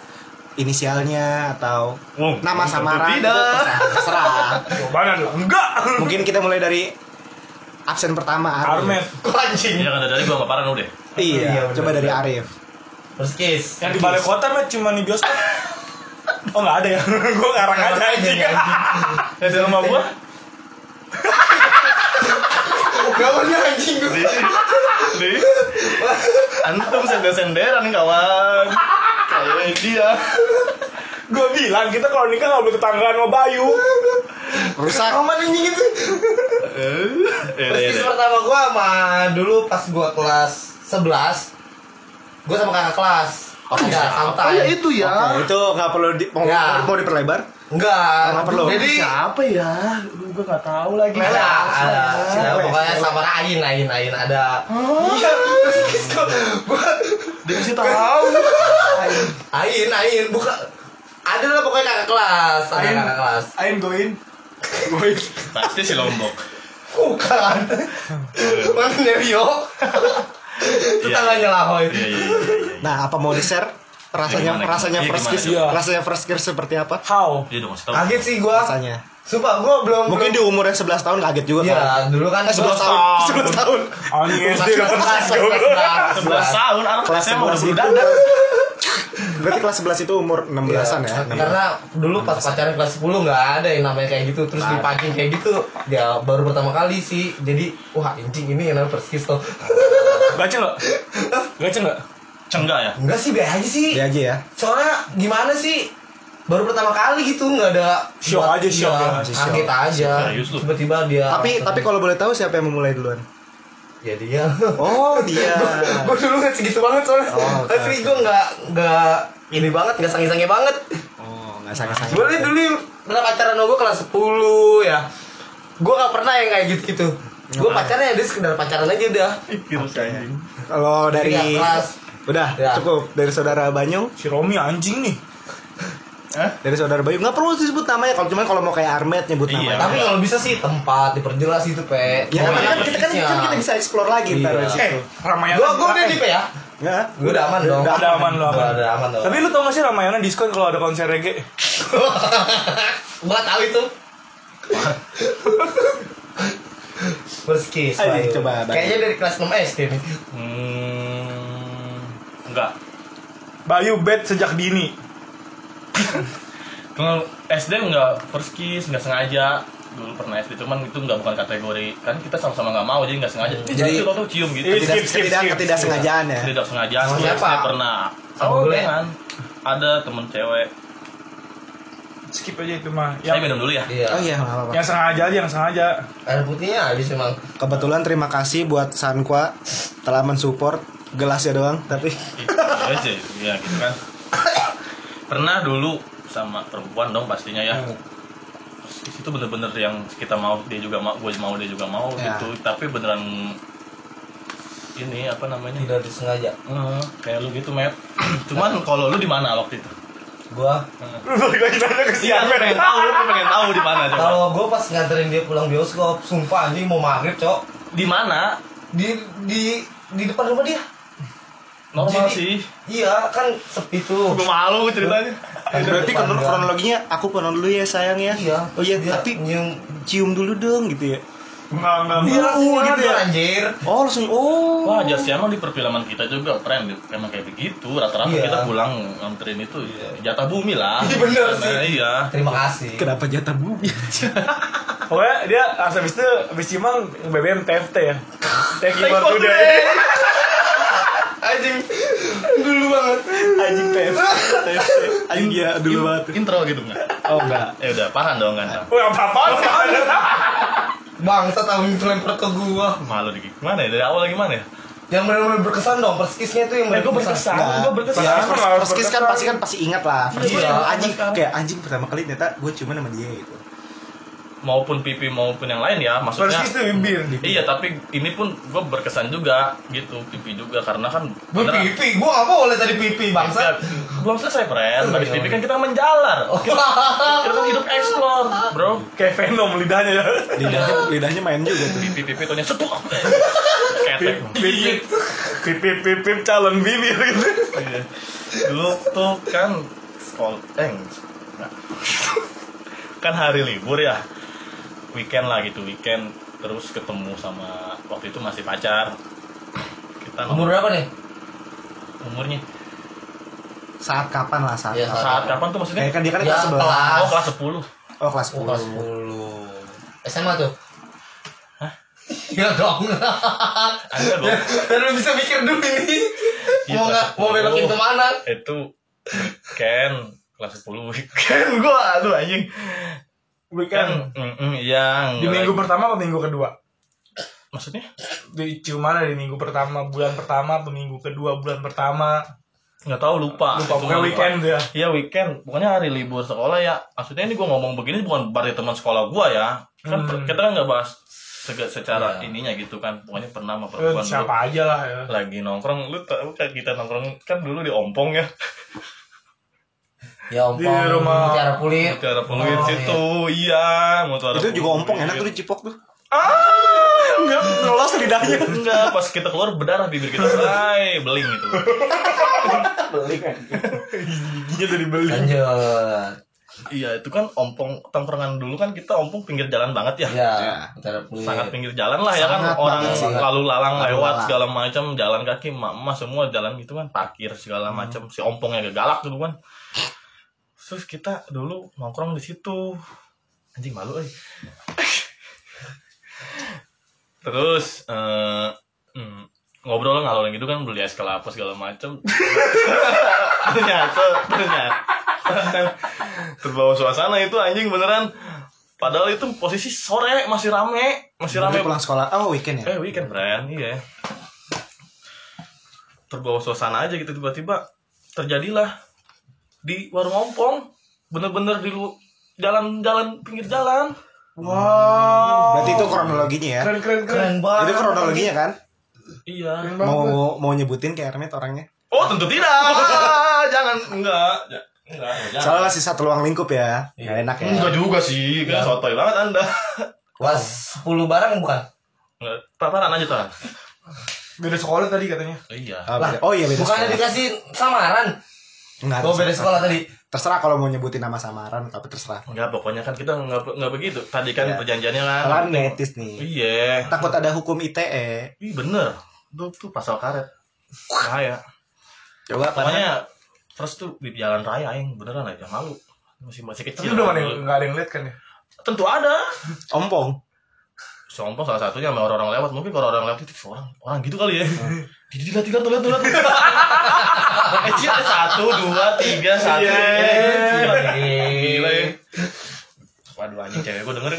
inisialnya atau Oh, nama samaran tidak. terserah, terserah. jawabannya adalah enggak Mungkin kita mulai dari absen pertama Arif. Armet anjing? Iya kan dari gua nggak parah udah. Iya, Iya, coba dari. Arif. Terus kiss. yang di balai kota met cuma di bioskop oh nggak ada ya gue ngarang aja anjing Ya di rumah gua. Gak pernah anjing gue. Nih. Antum sender-senderan kawan. Kayak dia. gue bilang kita kalau nikah nggak boleh tetanggaan sama Bayu Rusak. Aman anjing itu. Eh, Terus pertama gua sama dulu pas gua kelas 11 Gua sama kakak kelas. Ada santai. Oh ya itu ya. Oke, itu nggak perlu di, mau, Ya. mau diperlebar. Enggak. Nggak perlu. Jadi Siapa ya? Lu gua nggak tahu lagi. ada, ada. Siapa ya? pokoknya sama Ain, Ain, Ain ada. Iya, terus gua. Gua Dikasih tahu. Ain, Ain, bukan ada lah pokoknya kakak kelas, ada Ain. kakak kelas. Ain goin goin Pasti si Lombok. Bukan. Mana Rio? Itu Iya, tangannya Lahoy. Iya iya iya. iya. Nah, apa mau di-share rasanya Gimana, rasanya gimana? first Iya, kiss gimana? rasanya first kiss seperti apa? how Iya. Kaget sih gua. Rasanya. Sumpah gua belum Mungkin di umur yang 11 tahun kaget juga Iya, kan? dulu kan Eh, 11 tahun. 11 tahun. kelas 11 tahun anak Kelas SMA udah 11 bulu itu. dada. Berarti kelas 11 itu umur 16-an ya? Iya, Karena dulu pas pacaran kelas 10 nggak ada yang namanya kayak gitu Terus ada. dipancing kayak gitu Ya baru pertama kali sih Jadi wah anjing ini yang namanya first kiss tuh gace nggak gace nggak Cenggak ya? Enggak sih biasa aja sih Dia aja ya. Soalnya gimana sih Baru pertama kali gitu nggak ada Shock aja, shock ya. Kaget aja? Tiba-tiba dia Tapi tapi kalau boleh tahu siapa yang memulai duluan? Ya dia Oh, dia. gue dulu nggak segitu banget soalnya Oh, Tapi oke. gue nggak nggak ini banget nggak sange-sange banget Oh, enggak sange-sange. Sebenarnya dulu pernah pacaran gue kelas 10 ya Gue gak pernah yang kayak gitu-gitu Gue pacarnya dia sekedar pacaran aja udah Kalau dari Tiga kelas. Udah, Ya. cukup. Dari saudara Banyu, si Romi anjing nih dari saudara Bayu. Nggak perlu disebut namanya kalau cuman kalau mau kayak Armet nyebut Iya. namanya. Tapi kalau bisa sih tempat diperjelas itu pe Ya, Oh, kan, kan kita kan, kan kita bisa explore lagi ntar Iya. dari situ. Ramayana Gue gue udah di pe ya Nggak? Gue udah aman dong udah aman lu Gua aman udah aman dong tapi lu tau gak sih Ramayana diskon kalau ada konser reggae Gue tahu itu First kiss Ayo, coba, Bayu. Kayaknya dari kelas 6 SD nih Hmm, enggak. Bayu bed sejak dini Kalau SD enggak first kiss, enggak sengaja. Dulu pernah SD cuman itu enggak bukan kategori. Kan kita sama-sama enggak mau jadi enggak sengaja. Jadi Jadi- waktu cium gitu. Iya, Ketidak, skip, skip, ketidak, skip. ketidaksengajaan ya. Tidak sengaja. Sama siapa? Pernah. Sama Oh. Ada temen cewek. Skip aja itu mah. Saya minum dulu ya. Iya. Oh iya, nggak apa-apa. yang sengaja aja yang sengaja. Air putihnya habis emang. Kebetulan terima kasih buat Sanqua telah mensupport gelasnya doang, tapi Iya sih, ya gitu kan. Pernah dulu sama perempuan dong pastinya ya. Terus itu bener-bener yang kita mau dia juga mau gue mau dia juga mau Ya. gitu. Tapi beneran ini apa namanya? Tidak disengaja. Eh, kayak lu gitu Matt. Cuman kalau lu di mana waktu itu Gua lu balik lagi nanya ke si iya pengen tahu lu pengen tahu di mana coba Kalau gue pas nganterin dia pulang bioskop, sumpah anjing mau maghrib cok di mana di di di depan rumah dia. normal Jadi- sih Iya kan sepi tuh. gue malu ceritanya berarti krono- gua. kronologinya aku pulang dulu ya sayang ya. Iya. Oh iya, Dia tapi nyium cium dulu dong gitu ya. Enggak enggak dia enggak. langsung gitu gitu ya? anjir. Oh langsung oh. wajar sih emang di perfilman kita juga friend emang kayak begitu rata-rata Iya. kita pulang nganterin itu jatah bumi lah Iya, bener Nah, sih. iya Terima kasih. Kenapa jatah bumi? pokoknya dia habis itu habis ciuman BBM TFT ya thank you for today Anjing dulu banget. Anjing TFC. TFC. Anjing dia dulu banget. Intro gitu nggak? Oh enggak. Ya udah, paham dong kan? Wah, apa-apaan sih? Bangsa tahu lempar ke gua. Malu di gimana ya? Dari awal gimana ya? Yang benar-benar berkesan dong, perskisnya itu yang Eh, gue berkesan. berkesan, gue berkesan. Ya, kiss kan berkesan. pasti kan pasti ingat lah. Iya. kan anjing kayak anjing pertama kali ternyata gue cuma sama dia gitu. Maupun pipi maupun yang lain ya, maksudnya. Persis tuh bibir. Iya, tapi ini pun gue berkesan juga gitu, pipi juga karena kan Gue beneran- pipi, gua nggak boleh tadi pipi Ya, bangsa. belum selesai, friend. Habis pipi kan kita menjalar. Kita, kita kan hidup explore, bro. Kayak Venom lidahnya ya. Lidahnya lidahnya main juga tuh. Pipi pipi tuh setuk. Ketek. Pipip, pipip, pipip calon bibir gitu. Iya. Dulu tuh kan sekolah eh enggak. kan hari libur ya weekend lah gitu weekend terus ketemu sama waktu itu masih pacar kita Umur berapa nih? umurnya Saat kapan lah saat Iya, kapan? saat kapan tuh maksudnya Kayak kan dia kan Ya, kelas 11. kelas. oh kelas 10 Oh kelas Oh, kelas 10. 10. SMA tuh? Hah? Ya dong. ada dong Dan lu bisa mikir dulu ini. Iya, mau nggak mau belokin ke mana? itu weekend kelas 10 weekend gua aduh anjing Weekend. mm, mm, iya Di minggu lagi. pertama atau minggu kedua? maksudnya Di mana di minggu pertama, bulan pertama atau minggu kedua, bulan pertama? nggak tahu lupa Lupa, lupa. weekend ya. Iya weekend, pokoknya hari libur sekolah ya. Maksudnya ini gue ngomong begini bukan berarti teman sekolah gue ya. Kan Hmm. kita kan nggak bahas sege- secara Iya. ininya gitu kan. Pokoknya pernah sama Eh, perempuan dulu siapa aja lah ya. lagi nongkrong. Lu tau kan kita nongkrong kan dulu di Ompong ya. Ya Di rumah- Mutiara Kulit. Mutiara Peluit Oh, situ, iya. Mutiara Itu juga ompong enak tuh di Cipok tuh. Ah, Enggak, ngelos lidahnya. enggak. Pas kita keluar berdarah bibir kita, say, beling itu. Giginya tuh dibeli. Lanjut. Iya, itu kan ompong tongkrongan dulu kan kita ompong pinggir jalan banget ya. Ya, Ya. Mutiara Kulit. sangat pinggir jalan lah ya kan Sangat orang banget lalu lalang Lalu lewat lalang. segala macam jalan kaki emak semua jalan gitu kan parkir segala macam si ompongnya galak gitu kan terus kita dulu nongkrong di situ. Anjing malu eh. Terus eh hmm, ngobrol ngalor gitu kan beli es kelapa segala macam ternyata ternyata terbawa suasana itu anjing beneran. Padahal itu posisi sore masih rame masih rame. pulang sekolah. Oh, weekend ya. eh weekend friend iya. Terbawa suasana aja gitu tiba-tiba terjadilah di warung ompong bener-bener di lu jalan-jalan pinggir jalan Wow. Berarti itu kronologinya ya. Keren keren keren. Keren banget. Itu kronologinya kan? iya. Mau mau nyebutin kayak Hermet orangnya. oh tentu tidak Ah, jangan enggak enggak jangan. Soalnya sisa luang lingkup ya. Gak enak ya. enggak juga sih enggak sotoy banget anda Kelas 10 bareng bukan? enggak paparan aja tuh Beda sekolah tadi katanya. iya Oh, beda- oh iya beda Bukannya dikasih samaran? Enggak. Oh, beda sekolah tadi. Terserah kalau mau nyebutin nama samaran, tapi terserah. enggak pokoknya kan kita enggak enggak begitu tadi kan Iya. perjanjiannya kan Kalau kan nggak etis nih. iya Takut ada hukum. ITE. Ih bener Itu tuh pasal karet Bahaya Coba Pokoknya First tuh di jalan raya yang beneran aja malu Masih masih Tapi kecil udah mana yang nggak ada yang lihat kan ya? Tentu ada ompong. Sompong salah satunya sama orang-orang lewat Mungkin kalau orang lewat itu orang orang gitu kali ya Jadi lihat lihat lihat lihat Eh Ci, ada satu dua tiga satu Iya. Gila ya Waduh anjing cewek gue denger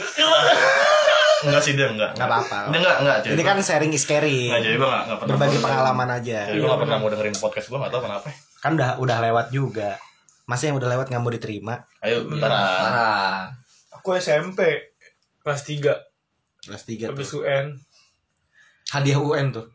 Enggak sih dia enggak Nggak apa-apa. Dia enggak enggak Ini kan sharing is caring. Enggak jadi gue enggak enggak pernah Berbagi pengalaman aja. Jadi gue gak pernah mau dengerin podcast gue gak tau kenapa Kan udah udah lewat juga. Masa yang udah lewat nggak mau diterima? Ayo bentar. Aku SMP kelas 3 Kelas 3 habis tuh. UN. Hadiah UN tuh.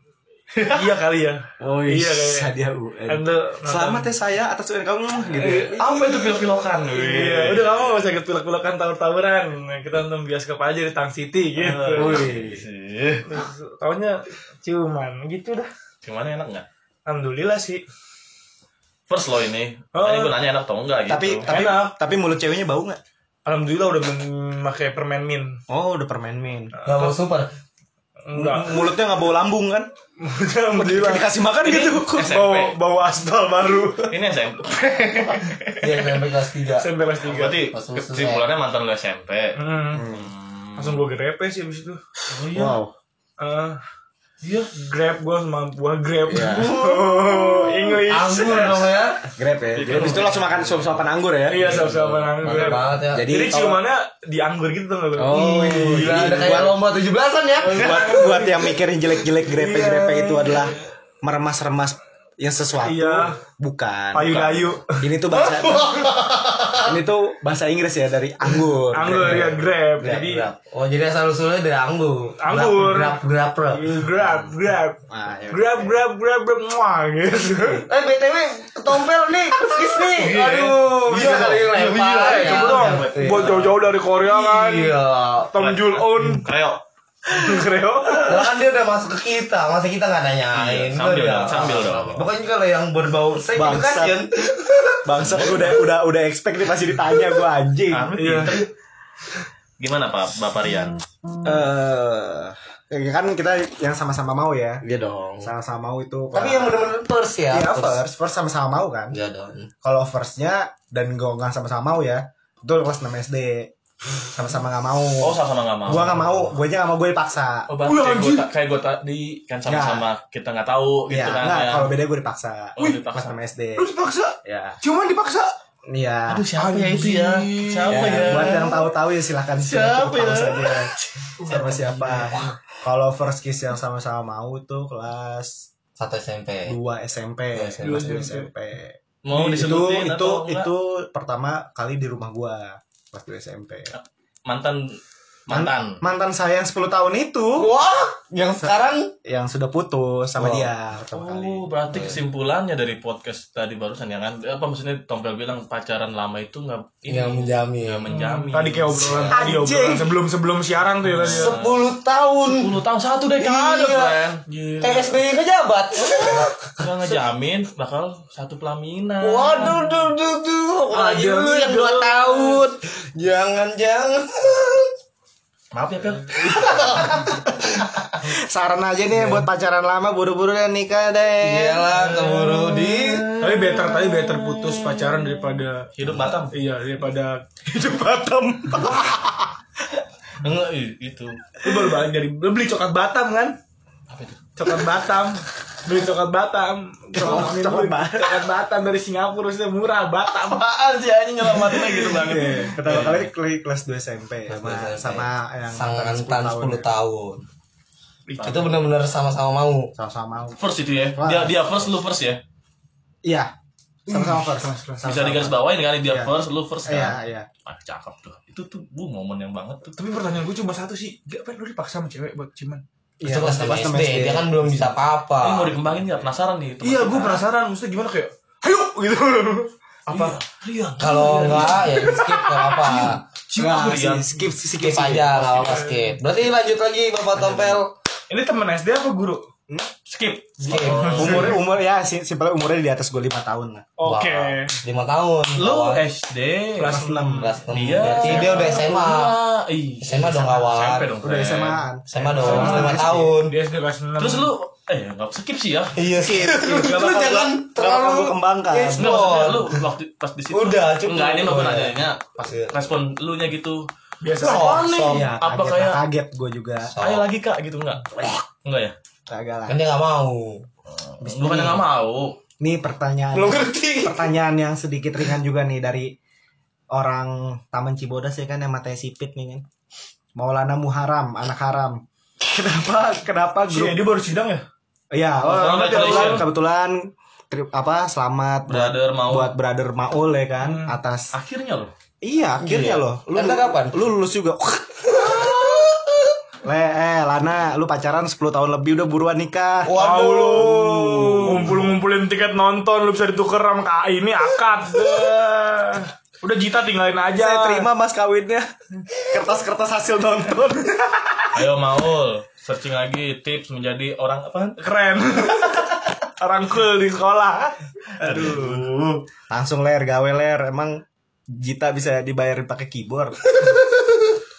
iya kali ya. Oh Iya, kayaknya. hadiah UN. Anda Selamat ya saya atas UN kamu gitu. Apa itu pil-pilokan? Iya, udah kamu gak usah ikut pilek-pilekan tawur-tawuran. Kita nonton bioskop aja di Tang City gitu. Wih. Sih. Tahunya ciuman gitu dah. Gimana enak nggak? Alhamdulillah sih. First lo ini. Oh. Tadi gue nanya enak atau enggak gitu. Tapi tapi Enak. tapi mulut ceweknya bau nggak? Alhamdulillah udah memakai permen min. Oh udah permen min. Gak mau super. Enggak. Mulutnya nggak bau lambung kan? Alhamdulillah. Dikasih makan gitu. SMP. Bau bau aspal baru. Ini SMP. Dia SMP kelas 3. SMP kelas 3. Berarti kesimpulannya mantan lo SMP. Hmm. Hmm. Langsung gue grepe sih abis itu. Oh iya. Wow. Eh, Iya. Grab gue sama buah Grab. Iya. Oh, English. Anggur dong ya. Grab ya. Jadi habis itu langsung makan suap-suapan anggur ya. Iya, sama-sama anggur. Mantap banget ya. Jadi Jadi ciumannya di anggur gitu tuh? Oh, jadi ada kayak buat, lomba 17-an ya. buat buat yang mikirin jelek-jelek grepe-grepe itu adalah meremas-remas yang sesuatu. Iya. Bukan. Payu dayu. Ini tuh bahasa Ini tuh bahasa Inggris ya dari anggur. Anggur ya Grab. Grab, Jadi grab. Oh, jadi asal usulnya dari anggur. Anggur. Grab, grab, grab. Grab, Grab. Ah, ya. Grab, Grab, Grab, Grab, muah gitu. Eh, BTW, ketompel nih, keskis nih. Aduh, bisa kali yang lempar. Ya. coba dong. Buat jauh-jauh dari Korea kan. Iya. Tom Jul Un. Kayak Kreo. Lah kan dia udah masuk ke kita, masa kita nggak nanyain. Iya, sambil dong, sambil dong. Pokoknya kalau yang berbau sex Bangsat. education. Bangsa udah udah udah expect nih pasti ditanya gua anjing. Ah, Iya. Gimana Pak Bapak Rian? Eh ya kan kita yang sama-sama mau ya. Iya dong. Sama-sama mau itu. Tapi yang bener-bener first ya. Iya first, first sama-sama mau kan. Iya dong. Kalau firstnya dan gue nggak sama-sama mau ya, itu kelas 6 SD. Sama-sama nggak mau. Oh sama-sama nggak mau. Gua nggak mau, gue nya nggak mau gue dipaksa. Oh, Wih, kayak gue kayak gue tadi kan sama-sama kita nggak tahu Iya, gitu kan nggak, ya. kalau beda gue dipaksa. Oh, dipaksa. Kelas 6 SD. Lu dipaksa. Ya. Cuman dipaksa. Iya. Aduh siapa ya itu ya? Siapa Ya, ya? Buat yang tahu-tahu ya silahkan Siapa ya? saja. Siapa siapa. Kalau first kiss yang sama-sama mau itu kelas Satu SMP. 2 SMP, Dua SMP. kelas 2 SMP. Mau itu disebutin itu atau enggak? itu pertama kali di rumah gua kelas 2 SMP. mantan mantan. Mantan saya yang 10 tahun itu Wah, yang sekarang yang sudah putus sama Oh. dia pertama kali. Oh, berarti kesimpulannya dari podcast tadi barusan ya kan? Apa maksudnya Tompel bilang pacaran lama itu nggak ini yang menjamin. nggak menjamin. Tadi kayak obrolan tadi obrolan sebelum sebelum siaran tuh ya tadi. ya. 10 tahun. 10 tahun satu dekade, Iya. friend. Gila. Kayak SBY ngejabat. Nggak ngejamin bakal satu pelaminan. Waduh, duh, Ada lu yang juga. 2 tahun. Jangan, jangan. Maaf ya, Pel. Saran aja nih buat pacaran lama buru-buru dan nikah deh. Iyalah, keburu di Tapi better tadi better putus pacaran daripada Hidup Batam. iya daripada hidup Batam. Enggak, ih, itu. Lu baru balik dari lu beli coklat Batam kan? Apa itu? Coklat Batam. Beli coklat Batam. Coklat, coklat coklat, Batam. coklat Batam dari Singapura sudah murah Batam. Apaan sih anjing nyelamatinnya gitu banget. Iya, pertama kali ke- kelas 2 SMP sama sama yang sang mantan mantan 10 ya. tahun. Itu benar-benar sama-sama mau. Sama-sama mau. First itu ya. Dia dia first lu first ya. Iya. Sama-sama first. Bisa Sama-sama digaris first. bawain kan dia Iya. first lu first Iya, kan. iya. Ah, cakep tuh. Itu tuh bu momen yang banget tuh. Tapi pertanyaan gue cuma satu sih. Gak apa lu dipaksa sama cewek buat ciuman? Itu kelas kelas 6 enam SD. Dia kan belum bisa Ini mau apa-apa. dikembangin nggak? Penasaran nih. teman Iya, gue penasaran. Maksudnya gimana kayak, ayo gitu. Apa? Iya. Kalau enggak ya di skip apa-apa. Enggak, Aku sih, Rian. skip skip, Skip aja enggak apa-apa skip. Berarti lanjut lagi Bapak Tompel. Ini temen SD apa guru? Skip. Skip. Umur umur ya si- simpelnya umurnya di atas gue 5 tahun lah. Oke. 5 tahun. Lu. SD. Kelas 6. kelas 6. Dia. Berarti dia udah SMA. Ih, SMA dong, kawan. SMP dong. Udah. SMA. SMA dong, 5 tahun. Dia SD kelas 6. Terus lu eh nggak skip sih ya. Iya skip. Lu jangan terlalu kembangkan. Yes. Enggak maksudnya lu waktu pas di situ. Udah, cukup. Enggak ini mau Oh, iya. nanyanya pas Iya. respon lu nya gitu. biasa aja. som. Iya, Apa kayak- kaget gue juga. Som. Ayo lagi Kak gitu enggak? Enggak ya? Kagak lah. Kan dia enggak mau. Bukan yang nggak mau. Nih pertanyaan. Belum ngerti. Pertanyaan yang sedikit ringan juga nih dari orang Taman Cibodas ya kan yang matanya sipit nih kan. Maulana Muharam, anak haram. Kenapa kenapa Si grup Edi baru sidang ya? Iya, Oh, oh, kebetulan kebetulan tri- apa selamat buat- Brother mau. buat brother Maul ya kan Hmm. atas Akhirnya loh. iya akhirnya Iya. loh lu kapan? lu lulus juga Le, eh Lana, lu pacaran 10 tahun lebih udah buruan nikah. Tahu lu. Ngumpul-ngumpulin tiket nonton lu bisa ditukar sama KAI ini akad. Dah. Udah Jita tinggalin aja. Saya terima mas kawinnya. Kertas-kertas hasil nonton. Ayo Maul, searching lagi tips menjadi orang apa? Keren. Orang cool di sekolah. Aduh. Langsung ler, gawe ler. Emang Jita bisa dibayarin pakai keyboard.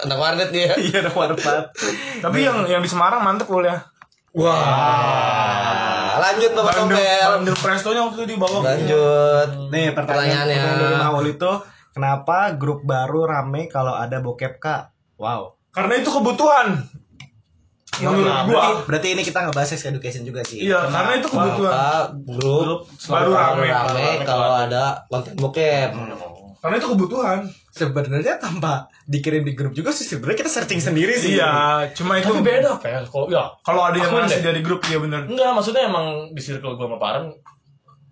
Anak warnet dia. Iya, ada warpat. Tapi yang yang di Semarang mantep loh ya. Wah. Lanjut Bapak Bandel, Tompel. bandel prestonya waktu itu di bawah. Lanjut. Nih pertanyaan Pertanyaannya. dari Maul itu kenapa grup baru rame kalau ada bokep kak? Wow. Karena itu kebutuhan. menurut Nah, gua berarti, berarti ini kita ngebahas sex education juga sih. iya karena itu kebutuhan grup, Grup baru rame. rame kalau ada konten bokep. Karena itu kebutuhan Sebenarnya tanpa dikirim di grup juga sih sebenarnya kita searching sendiri sih. iya cuma itu Tapi beda, Pel. Kalau ya, kalau ada yang ngasih dari grup ya bener Enggak, maksudnya emang di circle gue sama Paren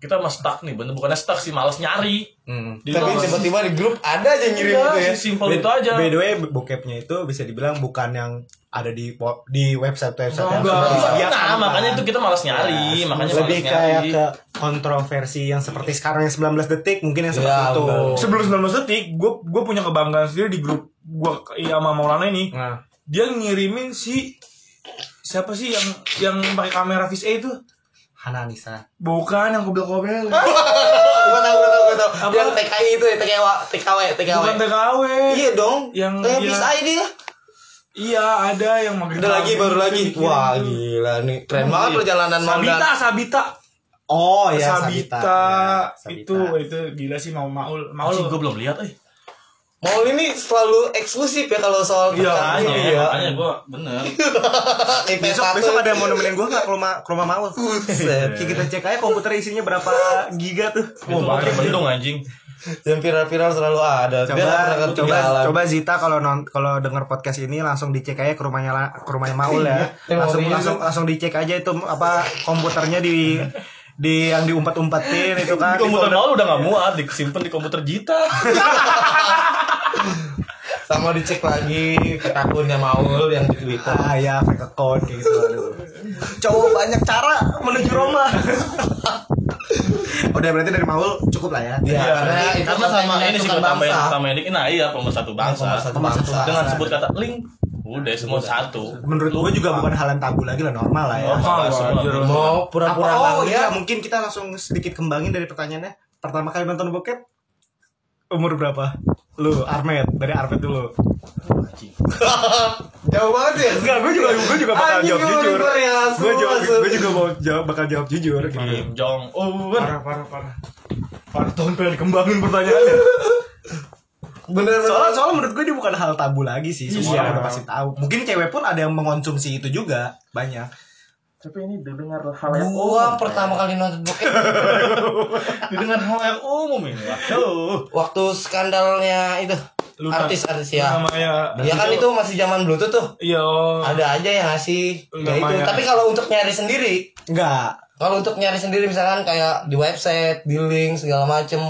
kita mah stuck nih, bener bukannya stuck sih, males nyari. Hmm. Tapi tiba-tiba di grup ada aja yang ngirim Iya, gitu ya. simpel itu aja. by the way, bokepnya itu bisa dibilang bukan yang ada di di website website yang enggak. disediakan, Nah, kan. makanya itu kita malas nyari, Ya, makanya lebih malas kayak nyari. ke kontroversi yang seperti sekarang yang 19 detik mungkin yang seperti Ya, itu. benar. sebelum 19 detik gue gue punya kebanggaan sendiri di grup gue iya sama Maulana ini Nah, dia ngirimin si siapa sih yang yang pakai kamera Fish A itu Hana Anissa. bukan yang kobel-kobel Gua tahu, gua tahu, gua tahu. Apa? Yang TKI itu ya, TKW, TKW, TKW. bukan TKW Iya dong. Yang Yang dia- bisa dia. iya ada yang pakai Ada lagi baru gitu lagi. Wah, gila nih. Keren banget perjalanan Maulana. Sabita Sabita Oh ya, Sabita, Ya, Sabita. itu itu gila sih mau Maul Maul Anjing, gue belum lihat, eh. Maul ini selalu eksklusif ya kalau soal Iya, perkara Makanya, ini ya. makanya gue bener. Besok PS1. besok ada yang mau nemenin gue nggak ke rumah ke rumah Maul? Buset. Ki, kita cek aja komputer isinya berapa giga tuh. Itu terbendung anjing. Yang viral-viral selalu ada. Coba pernah coba coba Zita kalau non kalau dengar podcast ini langsung dicek aja ke rumahnya ke rumahnya Maul ya Iya, langsung iya. langsung langsung dicek aja itu apa komputernya di di yang diumpat-umpatin itu kan Di komputer malu udah gak muat, disimpan di komputer Jita. Sama dicek lagi ke akunnya Maul yang di Twitter. ah ya fake account kayak gitu aduh cowok banyak cara menuju Roma udah berarti dari Maul cukup lah ya Iya, karena itu Karena sama ini sih tambahin bangsa. tambahin dikit. Nah iya pemersatu bangsa. Pemersatu bangsa. Dengan sebut kata link, udah semua satu. menurut gue juga bukan hal yang tabu lagi lah normal lah ya. Normal, anjir. Mau pura-pura oh iya. mungkin kita langsung sedikit kembangin dari pertanyaannya. Pertama kali nonton bokep? Umur berapa? Lu Armet dari Armet dulu. Jauh banget ya. enggak gue juga gue juga bakal Anjing, jawab gue jujur. ya, gue jawab gue juga mau jawab bakal jawab jujur gitu. Kim Jong Un. parah parah parah. Parah tahun pengen dikembangin pertanyaannya Bener-bener. soalnya soalnya menurut gue dia bukan hal tabu lagi sih semua Iya. orang udah pasti tahu mungkin cewek pun ada yang mengonsumsi itu juga banyak Tapi ini didengar hal Gua pertama kali nonton bokep didengar hal yang umum ini. Waduh. waktu skandalnya itu Luna. artis-artis ya. namanya Ya kan itu masih zaman Bluetooth tuh. iya. Ada aja yang ngasih ya itu. Tapi kalau untuk nyari sendiri, enggak kalau untuk nyari sendiri misalkan kayak di website, di link segala macem,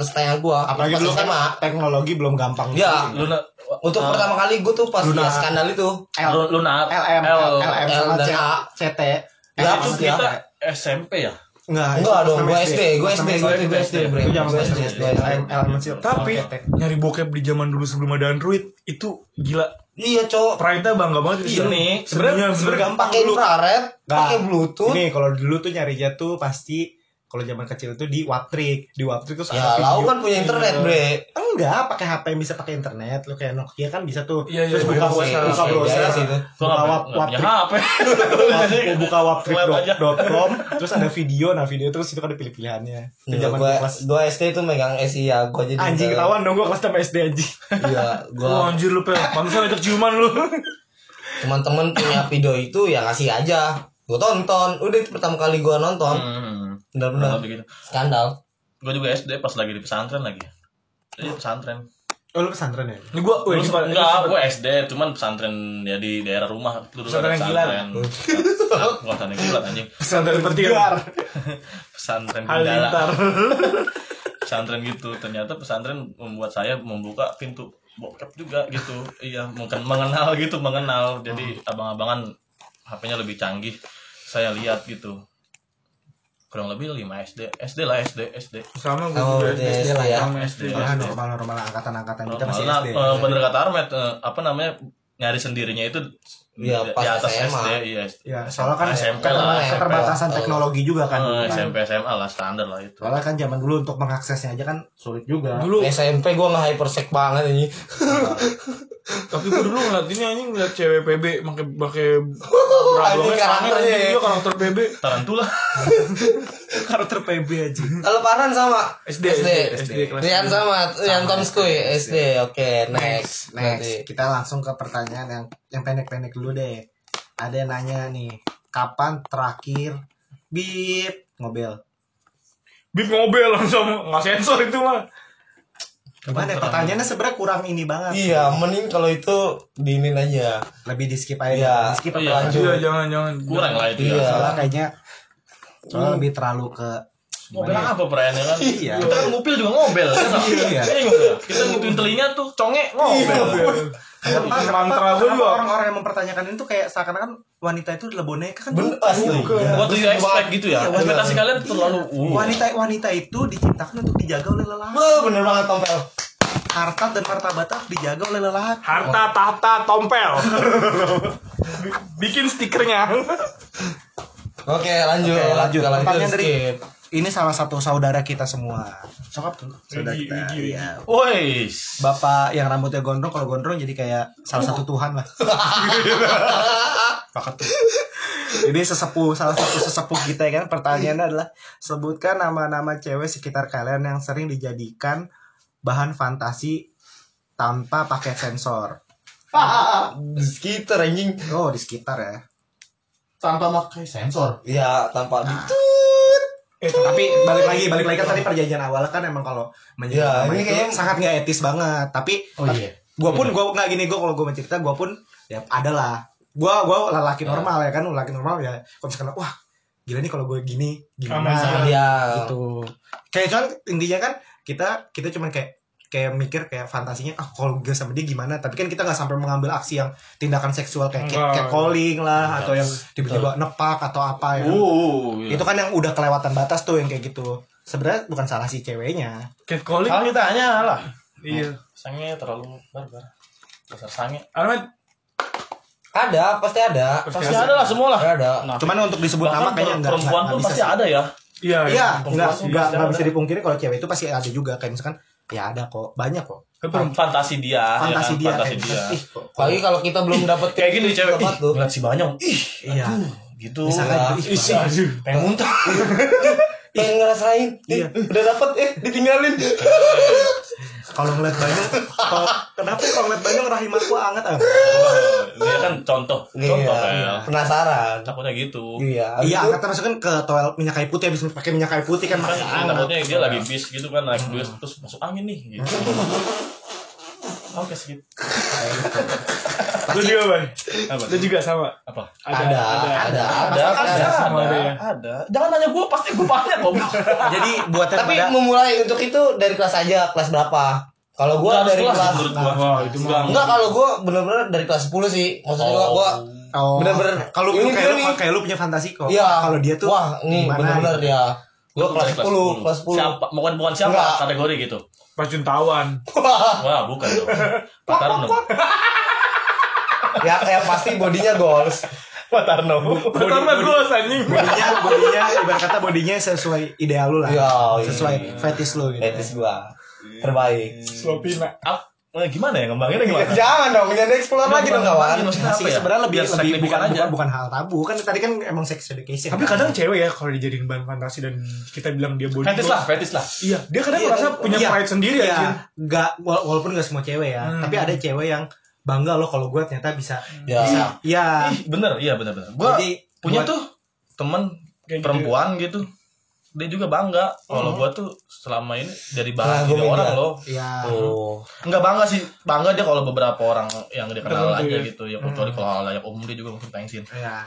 terus tanya gua, apalagi dulu kan SMA. teknologi belum gampang Ya, Luna untuk pertama kali gua tuh pas Luna. skandal itu. L, Lu- Luna LM L, LM L dan C, A. CT Ya, itu kita SMP ya. Enggak, Enggak dong, nama SD, gua SD, gua SD, gua SD, Gua SD, tapi nyari bokep di zaman dulu sebelum ada Android itu gila. Iya, cowok. Pride bangga banget Iya. nih, sebenarnya sebenarnya gampang Pakai infrared, Nggak. pakai Bluetooth. Ini kalau dulu tuh nyarinya tuh pasti kalau zaman kecil tuh di Waptrik, di Waptrik tuh Ya, lau kan punya internet, bre. Enggak, pakai HP yang bisa pakai internet. Lu kayak Nokia kan bisa tuh. Iya, iya, Terus iya, buka iya, web, iya, buka iya, browser, iya, itu. Buka waptrik, HP. Buka waptrik.com, terus ada video, nah video terus itu kan ada pilih-pilihannya. Itu Iya, zaman gua, kelas gua SD tuh megang SI ya, gua jadi anjing ketahuan dong gua kelas sama SD anjing. Iya, Oh, gua anjir lu pel pantesan ajak ciuman lu teman-teman punya video itu ya kasih aja. Gua tonton, udah itu pertama kali gua nonton. Hmm. Benar-benar Kurang lebih gitu. skandal. Gue juga SD pas lagi di pesantren lagi. Jadi pesantren. Oh lu pesantren ya? ini gua ini enggak, gue SD, cuman pesantren ya di daerah rumah. Dulu Pesantren. Pesantren. Bukan pesantren gilat anjing. pesantren seperti Gar. Pesantren Gundala. pesantren gitu. Ternyata pesantren membuat saya membuka pintu bokep juga gitu. Iya, mungkin mengenal gitu, mengenal. Jadi abang-abangan HP-nya lebih canggih. Saya lihat gitu. Kurang lebih 5 SD. SD lah SD, SD. sama gua Oh, SD SD lah ya. sama SD SD. Ya normal normal angkatan-angkatan kita masih SD. eh, bener kata Armet, eh, apa namanya nyari sendirinya itu Iya, di, pas di atas SMA. SD, iya. Ya, soalnya kan SMP keter- lah, keterbatasan SMP. teknologi juga kan. Kan. SMP SMA lah standar lah itu. Soalnya kan zaman dulu untuk mengaksesnya aja kan sulit juga. dulu SMP gua nge hypersec banget ini. tapi gua dulu ngeliat ini anjing ngeliat cewek PB pakai pakai Anjing karakternya ya. dia karakter PB Tarantula. karakter PB aja. Kalau Farhan sama SD, SD. SD, kelas Rian sama Rian Tom Skuy SD. Oke, next. Next, kita langsung ke pertanyaan yang yang pendek-pendek dulu deh. ada yang nanya nih, kapan terakhir bip ngobel? Bip ngobel langsung nggak sensor itu mah. Gimana ya? pertanyaannya sebenarnya kurang ini banget. Iya, mending kalau itu diinin aja. Lebih di skip aja. Iya. Di skip Oh, apa iya. lanjut? Iya jangan jangan. kurang lah itu Iya. ya Soalnya kayaknya soalnya lebih terlalu ke ngobel apa perayaan kan Iya. kita kan ngupil juga ngobel ya nggak? Iya. Iya, kita ngituin telinga tuh conge ngobel Kenapa, Mantra kenapa juga. orang-orang yang mempertanyakan itu kayak seakan-akan wanita itu adalah boneka kan Bener, bukan. asli. What do you expect gitu ya? Iya, Ekspektasi kalian terlalu uh. wanita wanita itu diciptakan untuk dijaga oleh lelaki Wah, bener banget Tompel. harta dan martabat harus dijaga oleh lelaki Harta tahta tompel. Bikin stikernya. Oke, lanjut. Oke, lanjut. Pertanyaan dari skip. Ini salah satu saudara kita semua sokap tuh saudara kita. Iya. Woi. bapak yang rambutnya gondrong kalau gondrong jadi kayak salah satu tuhan lah Pakat tuh. Ini sesepuh salah satu sesepuh kita ya kan pertanyaannya adalah sebutkan nama-nama cewek sekitar kalian yang sering dijadikan bahan fantasi tanpa pakai sensor. Di sekitar anjing. Oh di sekitar ya. Tanpa pakai sensor. Iya, tanpa di Eh, tapi balik lagi balik lagi kan tadi perjanjian awal kan emang kalau menyebut Ya, ini itu kayaknya- sangat nggak etis banget. Tapi Oh iya. gue pun gue nggak gini gue kalau gue mencerita gue pun ya adalah gue gue lelaki normal ya kan lelaki normal ya kalau misalkan wah gila nih kalau gue gini gimana. Iya. gitu kayak cuman intinya kan kita kita cuman kayak kayak mikir kayak fantasinya ah kalau gue sama dia gimana tapi kan kita nggak sampai mengambil aksi yang tindakan seksual kayak Enggak. kayak calling lah atau yang tiba-tiba nepak atau apa ya Uh, iya. itu kan yang udah kelewatan batas tuh yang kayak gitu sebenarnya bukan salah si ceweknya Catcalling. Kalau kita hanya lah. Iya. Sange terlalu barbar. Dasar sange. Ahmed. Ada, pasti ada. Pasti ada lah semua lah. Ada. Nah, cuman untuk disebut nama kayaknya enggak perempuan pun pasti ada ya. Iya. Iya, perempuan enggak enggak pasti bisa dipungkiri kalau cewek itu pasti ada juga kayak misalkan ya ada kok, banyak kok. Fantasi dia. Fantasi ya kan? dia Fantasi kayak dia. misalkan, ih kok Apalagi kalau kita belum dapat Kayak gini cewek. Ih, ngeliat si Banyong. Ih, iya. gitu. Misalkan ih, aduh. Pengen muntah. pengen ngerasain. Iya. Eh, Udah dapat eh ditinggalin. Kalau ngeliat Banyong kalau kenapa kalau ngeliat Banyong rahim aku anget ah. Dia kan contoh. Contoh Iya. kan. Penasaran. Takutnya gitu. Iya. Iya, Itu- angetnya maksudnya kan ke toilet minyak kayu putih habis pakai minyak kayu putih kan Kan masih ya, anget. takutnya dia lagi bis gitu kan naik bis terus masuk angin nih gitu. Oke skip. Lu juga, Bang. Apa? Lu juga sama. Apa? Ada, ada, ada, ada, Ada, ada, Semua ada ada, ya? ada. Jangan nanya gue, pasti gue banyak kok. Jadi buat yang Tapi pada memulai untuk itu dari kelas aja, kelas berapa? Kalau harus dari kelas, kelas gua. Wah, itu mah. Enggak, kalau gua bener-bener dari kelas 10 sih. Maksudnya gua, Oh. gua oh, bener-bener kalau ini kayak lu kayak lu punya fantasi kok. Iya. Kalau dia tuh wah, nih gimana bener-bener gitu. ya. Gua kelas 10, kelas 10. Siapa? Bukan bukan siapa Enggak. kategori gitu. Pas juntawan. Wah, bukan dong. Pak Tarno. ya, ya pasti bodinya goals. Pak Tarno. Pertama gue anjing. bodinya bodinya ibarat kata bodinya sesuai ideal lu lah. Iya, iya. sesuai fetish lu gitu. Etis gua. Terbaik. Slopina. Ap- eh, gimana ya ngembanginnya gimana? Jangan dong, jangan explore lagi dong kawan. Masih apa ya? sebenarnya lebih Biar lebih bukan, aja. bukan bukan hal tabu kan tadi kan emang sex education. Tapi kan? kadang cewek ya kalau dijadiin bahan fantasi dan kita bilang dia body Fetis lah, fetis lah. Iya, dia kadang Iya, merasa punya Iya. pride sendiri Iya, aja. nggak wala- walaupun nggak semua cewek ya, Hmm. tapi ada cewek yang bangga loh kalau gue ternyata bisa Ya. bisa iya Ih, bener, iya bener bener. Gua Jadi, punya buat- tuh temen Kayak perempuan gitu. Dia juga bangga kalau gua tuh selama ini dari bahan Ngagumin tiga orang loh. ya Oh. Enggak bangga sih, bangga dia kalau beberapa orang yang dia kenal aja ya. gitu. Ya kecuali kalau hal layak umum dia juga mungkin pengen ya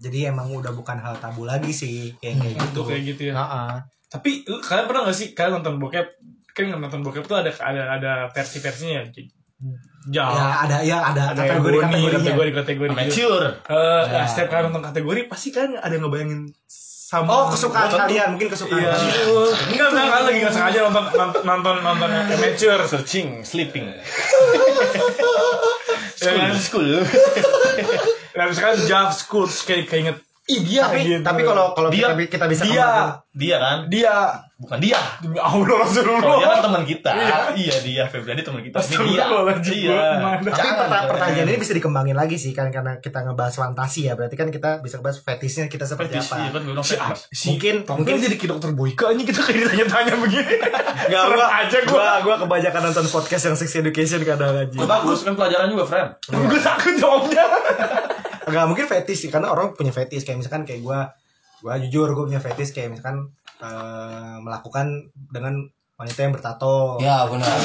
jadi emang udah bukan hal tabu lagi sih kayak kayak gitu kayak gitu ya. Heeh. Tapi kalian pernah gak sih kalian nonton bokep? Kan nonton bokep tuh ada ada ada versi-versinya ya. Jauh. ya ada ya ada, ada kategori kategori kategorinya kategori kategori Amateur. Eh, Ya. nah, setiap kali nonton kategori pasti kan ada ngebayangin sama oh kesukaan Tentu. kalian mungkin kesukaan Iya. kalian. Enggak, enggak, kan lagi nggak sengaja nonton nonton nonton, amateur. Searching, sleeping. Ya kan? School. Nah, misalkan Jav School kayak kayak inget ih dia tapi gitu. tapi kalau kalau Dia- kita, kita bisa dia kembangin- Dia kan? dia Bukan dia. demi Allah Rasulullah. Kalau dia kan teman kita. Iya. Iya, dia Febriadi teman kita. Ini dia. Iya. tapi Jangan, perta- jangan. pertanyaan ini bisa dikembangin lagi sih kan karena kita ngebahas fantasi ya berarti kan kita bisa bahas fetisnya kita seperti Fetis, apa iya kan si, si Mungkin- mungkin mungkin- jadi kayak dokter Boyka aja kita kayak ditanya-tanya begini. Gak Serem gua, aja gua. gua gua kebanyakan nonton podcast yang sex education kadang aja. Bagus kan pelajaran juga, friend. Gue takut jawabnya. Enggak mungkin fetish sih karena orang punya fetish kayak misalkan kayak gua gua jujur gua punya fetish kayak misalkan eh, melakukan dengan wanita yang bertato. Ya benar.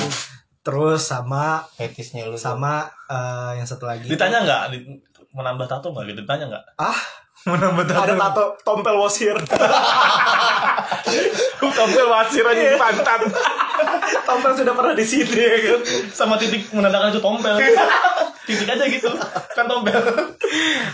Terus sama Fetisnya lu. sama eh, yang satu lagi. Ditanya nggak? Di- Menambah tato nggak gitu? Ditanya nggak? Ah, Menambah ada tato tompel wasir. Tompel wasir aja di pantat. tompel sudah pernah di sini ya kan. Sama titik menandakan itu tompel. titik aja gitu. Kan tompel.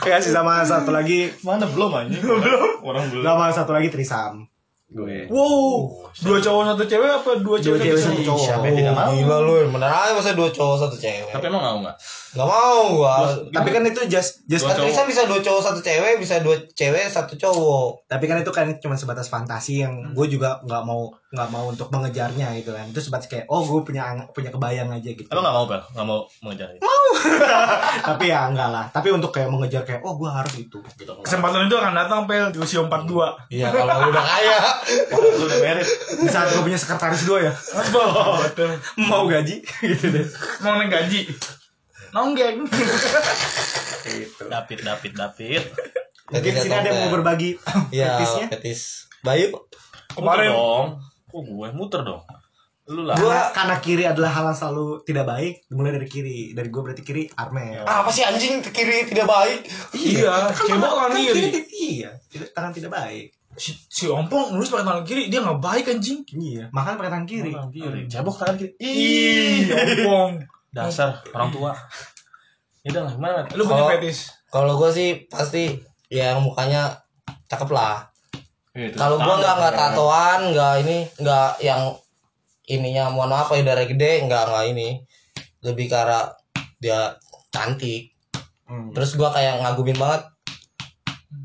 Ya sih sama satu lagi Mana belum aja? Belum. Orang belum. sama satu lagi trisam. Gue. Wow, dua cowok satu cewek apa dua Dua cewek cewek satu cowok? cowok. Siapa yang tidak mau? Gila lu, bener aja masa dua cowok satu cewek. Tapi emang mau nggak? Gak mau gua. Tapi kan itu just just Dua Kan bisa dua cowok satu cewek, bisa dua cewek satu cowok. tapi kan itu kan cuma sebatas fantasi yang gue juga nggak mau nggak mau untuk mengejarnya gitu kan itu sebatas kayak oh gue punya punya kebayang aja gitu Emang nggak mau Bel? Nggak mau mengejar itu? tapi ya enggak lah tapi untuk kayak mengejar kayak oh gue harus itu gitu Kesempatan itu akan datang pel di usia 42. Iya, kalau udah kaya. Lu udah merit. di saat gue punya sekretaris gue ya Betul. mau gaji gitu deh Mau naik gaji. Nonggeng. gitu David, David, David. mungkin sini ada yang mau berbagi Iya, fetisnya fetis. Bayu. Kemarin dong. Kok gue muter dong? Lu lah. Gua karena kiri adalah hal yang selalu tidak baik mulai dari kiri dari gue berarti kiri Armel Ah, apa sih anjing ke kiri tidak baik? Iya, cebok kan Kan kiri. kiri iya tidak, tangan tidak baik Si, si Ompong nulis pakai tangan kiri, dia nggak baik anjing. iya makan pakai tangan kiri Tangan kiri. Cebok tangan kiri. Ih, Ompong. Dasar orang tua. Ya udah lah, gimana? Lu punya Kalau- fetis? Kalau gue sih pasti yang mukanya cakep lah. Iya, itu Kalau gue standar, nggak nggak tatoan, nggak ini, nggak yang ininya mohon maaf ya darah gede, nggak nggak ini. Lebih ke arah dia cantik. Hmm. Terus gue kayak ngagumin banget.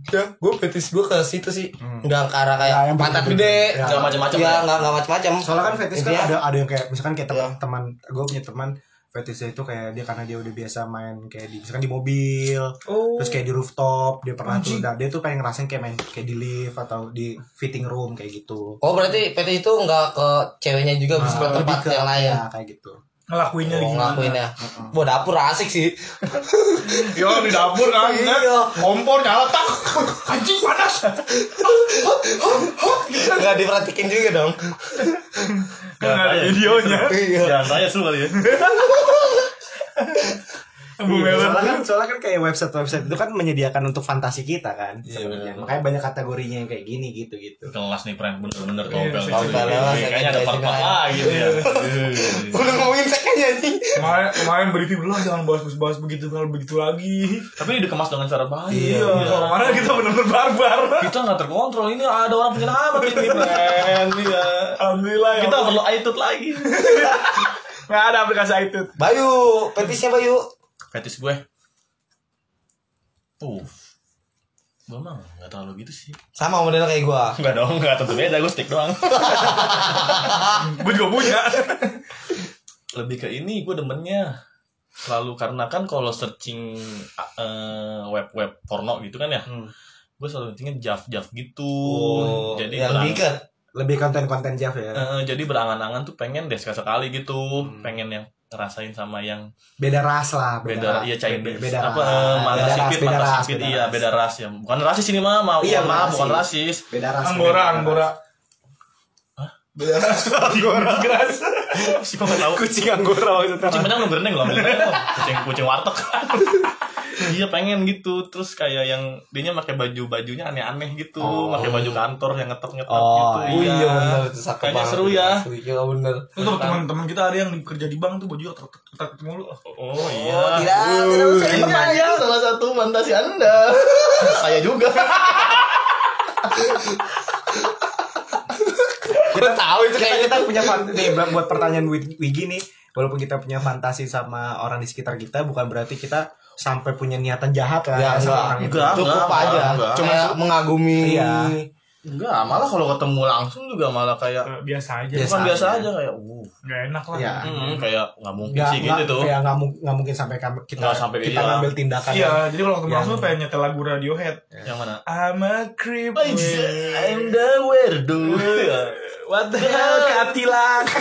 Ya, gue fetis gue ke situ sih. Hmm. Nggak ke arah kayak Ya, yang pantat gede. Ya. Nggak macam-macam Ya, ya? nggak nggak macam-macam. soalnya kan fetish kan Intinya- ada ada yang kayak misalkan kayak Iya. teman-teman gue punya teman fetishnya itu kayak dia karena dia udah biasa main kayak di misalkan di mobil Oh. terus kayak di rooftop dia pernah tuh Anjing. nah, dia tuh pengen ngerasain kayak main kayak di lift atau di fitting room kayak gitu Oh berarti fetis itu nggak ke ceweknya juga bisa ke Nah, tempat ke yang lain. ya, kayak gitu ngelakuinnya Oh, gimana? ngelakuinnya. Wah dapur asik sih. Ya di dapur kan. Iya. Kompor nyala tak. Anjing panas. Nggak diperhatikin juga dong. Kan ada videonya. Iya. Jangan tanya semua kali ya. Iya, soalnya kan soalnya kan kayak website website itu kan menyediakan untuk fantasi kita kan Iya, sebenarnya bener. makanya banyak kategorinya yang kayak gini gitu gitu Kelas nih prank bener-bener Iya, tompel. tompel, Iya, lah, Kayaknya ada kayak part-part gini. lagi gitu ya. Udah ngomongin sekanya anjing. Kemarin kemarin berita dulu jangan bahas-bahas begitu kalau begitu lagi. Tapi ini dikemas dengan cara baik. Iya, kalau kemarin kita benar-benar barbar. Kita nggak terkontrol. Ini ada orang penyelamat ini, friend. Iya. Alhamdulillah ya. Kita perlu aitut lagi. nggak ada aplikasi itu. Bayu, fetisnya Bayu. Fetis gue. Uh. Gue mah nggak terlalu gitu sih. Sama modelnya kayak gua. Enggak dong, enggak tentu beda. Gue stick doang. Gue juga punya. Lebih ke ini gue demennya selalu karena kan kalau searching eh, web-web porno gitu kan ya, Hmm. gue selalu searchingnya jaf-jaf gitu. Oh, jadi yang berang- diikat. lebih konten-konten Jav ya eh, jadi berangan-angan tuh pengen deh sekali gitu, Hmm. pengen yang ngerasain sama yang beda ras lah beda, iya Chinese beda, beda apa ras. eh, mata Beda sipit mata ras, sipit beda iya ras. beda ras ya bukan rasis ini mah mau Iya, maaf rasis. bukan rasis beda ras Anggora, beda anggora. Ras. Anggora. Ras. sih nggak tahu kucing anggora maksudnya kucing belum berenang loh kucing kucing warteg iya pengen gitu terus kayak yang dia pakai baju bajunya aneh-aneh gitu Oh. pakai baju kantor yang ngetok ngetok Oh, gitu oh iya bener itu cakep kayaknya banget. seru ya Asli, Iya bener. Itu teman-teman kita ada yang kerja di bank tuh baju ketat mulu. oh iya Oh, tidak, tidak usah dia salah satu fantasi anda saya juga Kita tahu itu kita kayak kita punya nih buat- pertanyaan Wi- Wigi nih walaupun kita punya fantasi sama orang di sekitar kita bukan berarti kita sampai punya niatan jahat lah Ya, sama enggak. orang itu Enggak. cukup enggak, aja. enggak. Cuma mengagumi. Iya. enggak malah kalau ketemu langsung juga malah kayak Biasa aja. Biasa bukan biasa aja. aja kayak uh Nggak enak lah. Iya. hmm, kayak nggak mungkin Nggak, sih gitu tuh ya nggak nggak mungkin sampai kami- kita Nggak sampai kita iya. ngambil tindakan Iya, jadi kalau ketemu Yang- langsung pengen nyetel lagu Radiohead. yang mana I'm a creep. I'm the weirdo What the hell, Katilan?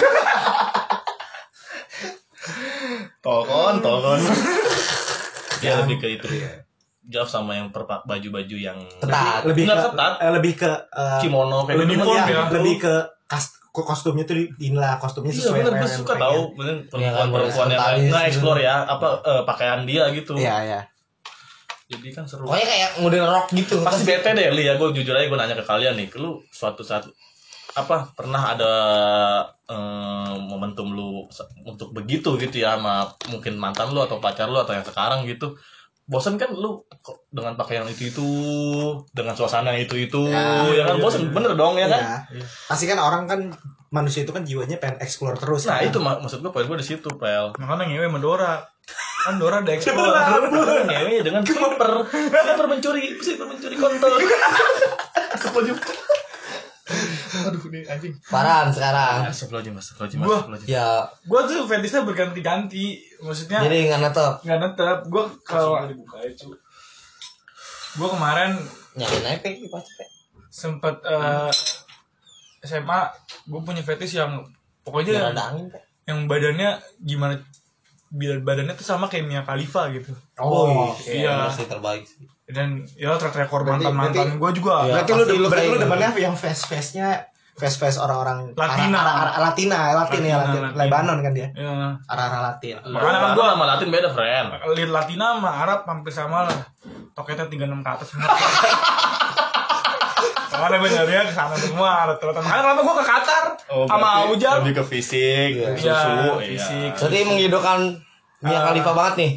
Tolkon, tolkon. Dia lebih ke itu. jauh sama yang perpa- baju-baju yang Ketat. lebih Nggak ke ketat. eh, lebih ke eh, kimono kayak lebih gitu. uniform ya, ya. lebih ke kas- ke kostumnya tuh di inilah kostumnya Iya sesuai bener apa gue yang suka pengen. tau bener Iya, perempuan-perempuan yang nggak explore ya apa eh, pakaian dia gitu. Iya iya. Jadi kan seru. Pokoknya kayak model rock gitu. Pasti bete deh li ya gue jujur aja gue nanya ke kalian nih, lu suatu saat apa pernah ada eh, momentum lu untuk begitu gitu ya sama mungkin mantan lu atau pacar lu atau yang sekarang gitu bosan kan lu kok dengan pakaian itu itu dengan suasana itu itu ya, Ya, kan iya, bosan iya. bener dong ya kan Iya. Pasti kan orang kan manusia itu kan jiwanya pengen explore terus. nah kan. itu mak- maksud gue poin gue di situ pel Makanya ngewe sama Dora. Kan Dora ada explore. ngewe dengan sniper sniper mencuri sniper mencuri kontol aduh ini anjing Paran sekarang. Astagfirullahaladzim, astagfirullahaladzim, Gua- astagfirullahaladzim. Ya, Gua tuh fetishnya berganti-ganti. Maksudnya jadi nggak netep. nggak netep. Gua kalau gua kemarin Nyalain aja Pe, kipas, Pe. sempet eh, SMA gue punya fetish yang Biar pokoknya ada angin, Pe. yang badannya gimana biar badannya tuh sama kayak Mia Khalifa gitu Oh, iya. Bener sih terbaik sih. Dan ya track record Berarti- mantan mantan berarti- gue juga Iya. berarti lu pasti lu berarti lu depannya yang face face nya face face orang-orang Latina. arah- arah- arah- Latina, Latin ya, Latina, Latin. Latin. Lebanon kan dia. ya Arah-arah Latin. Makanya kan gua- sama Latin beda, friend. Lihat Latina sama Arab hampir sama lah toketnya 36 ke atas Makanya gue nyarinya ke sana semua rata-rata Makanya kenapa gue ke Qatar sama Ujang Lebih ke fisik, Iya. susu, Iya, iya. fisik. Berarti menghidupkan Mia Ah. Khalifa banget nih.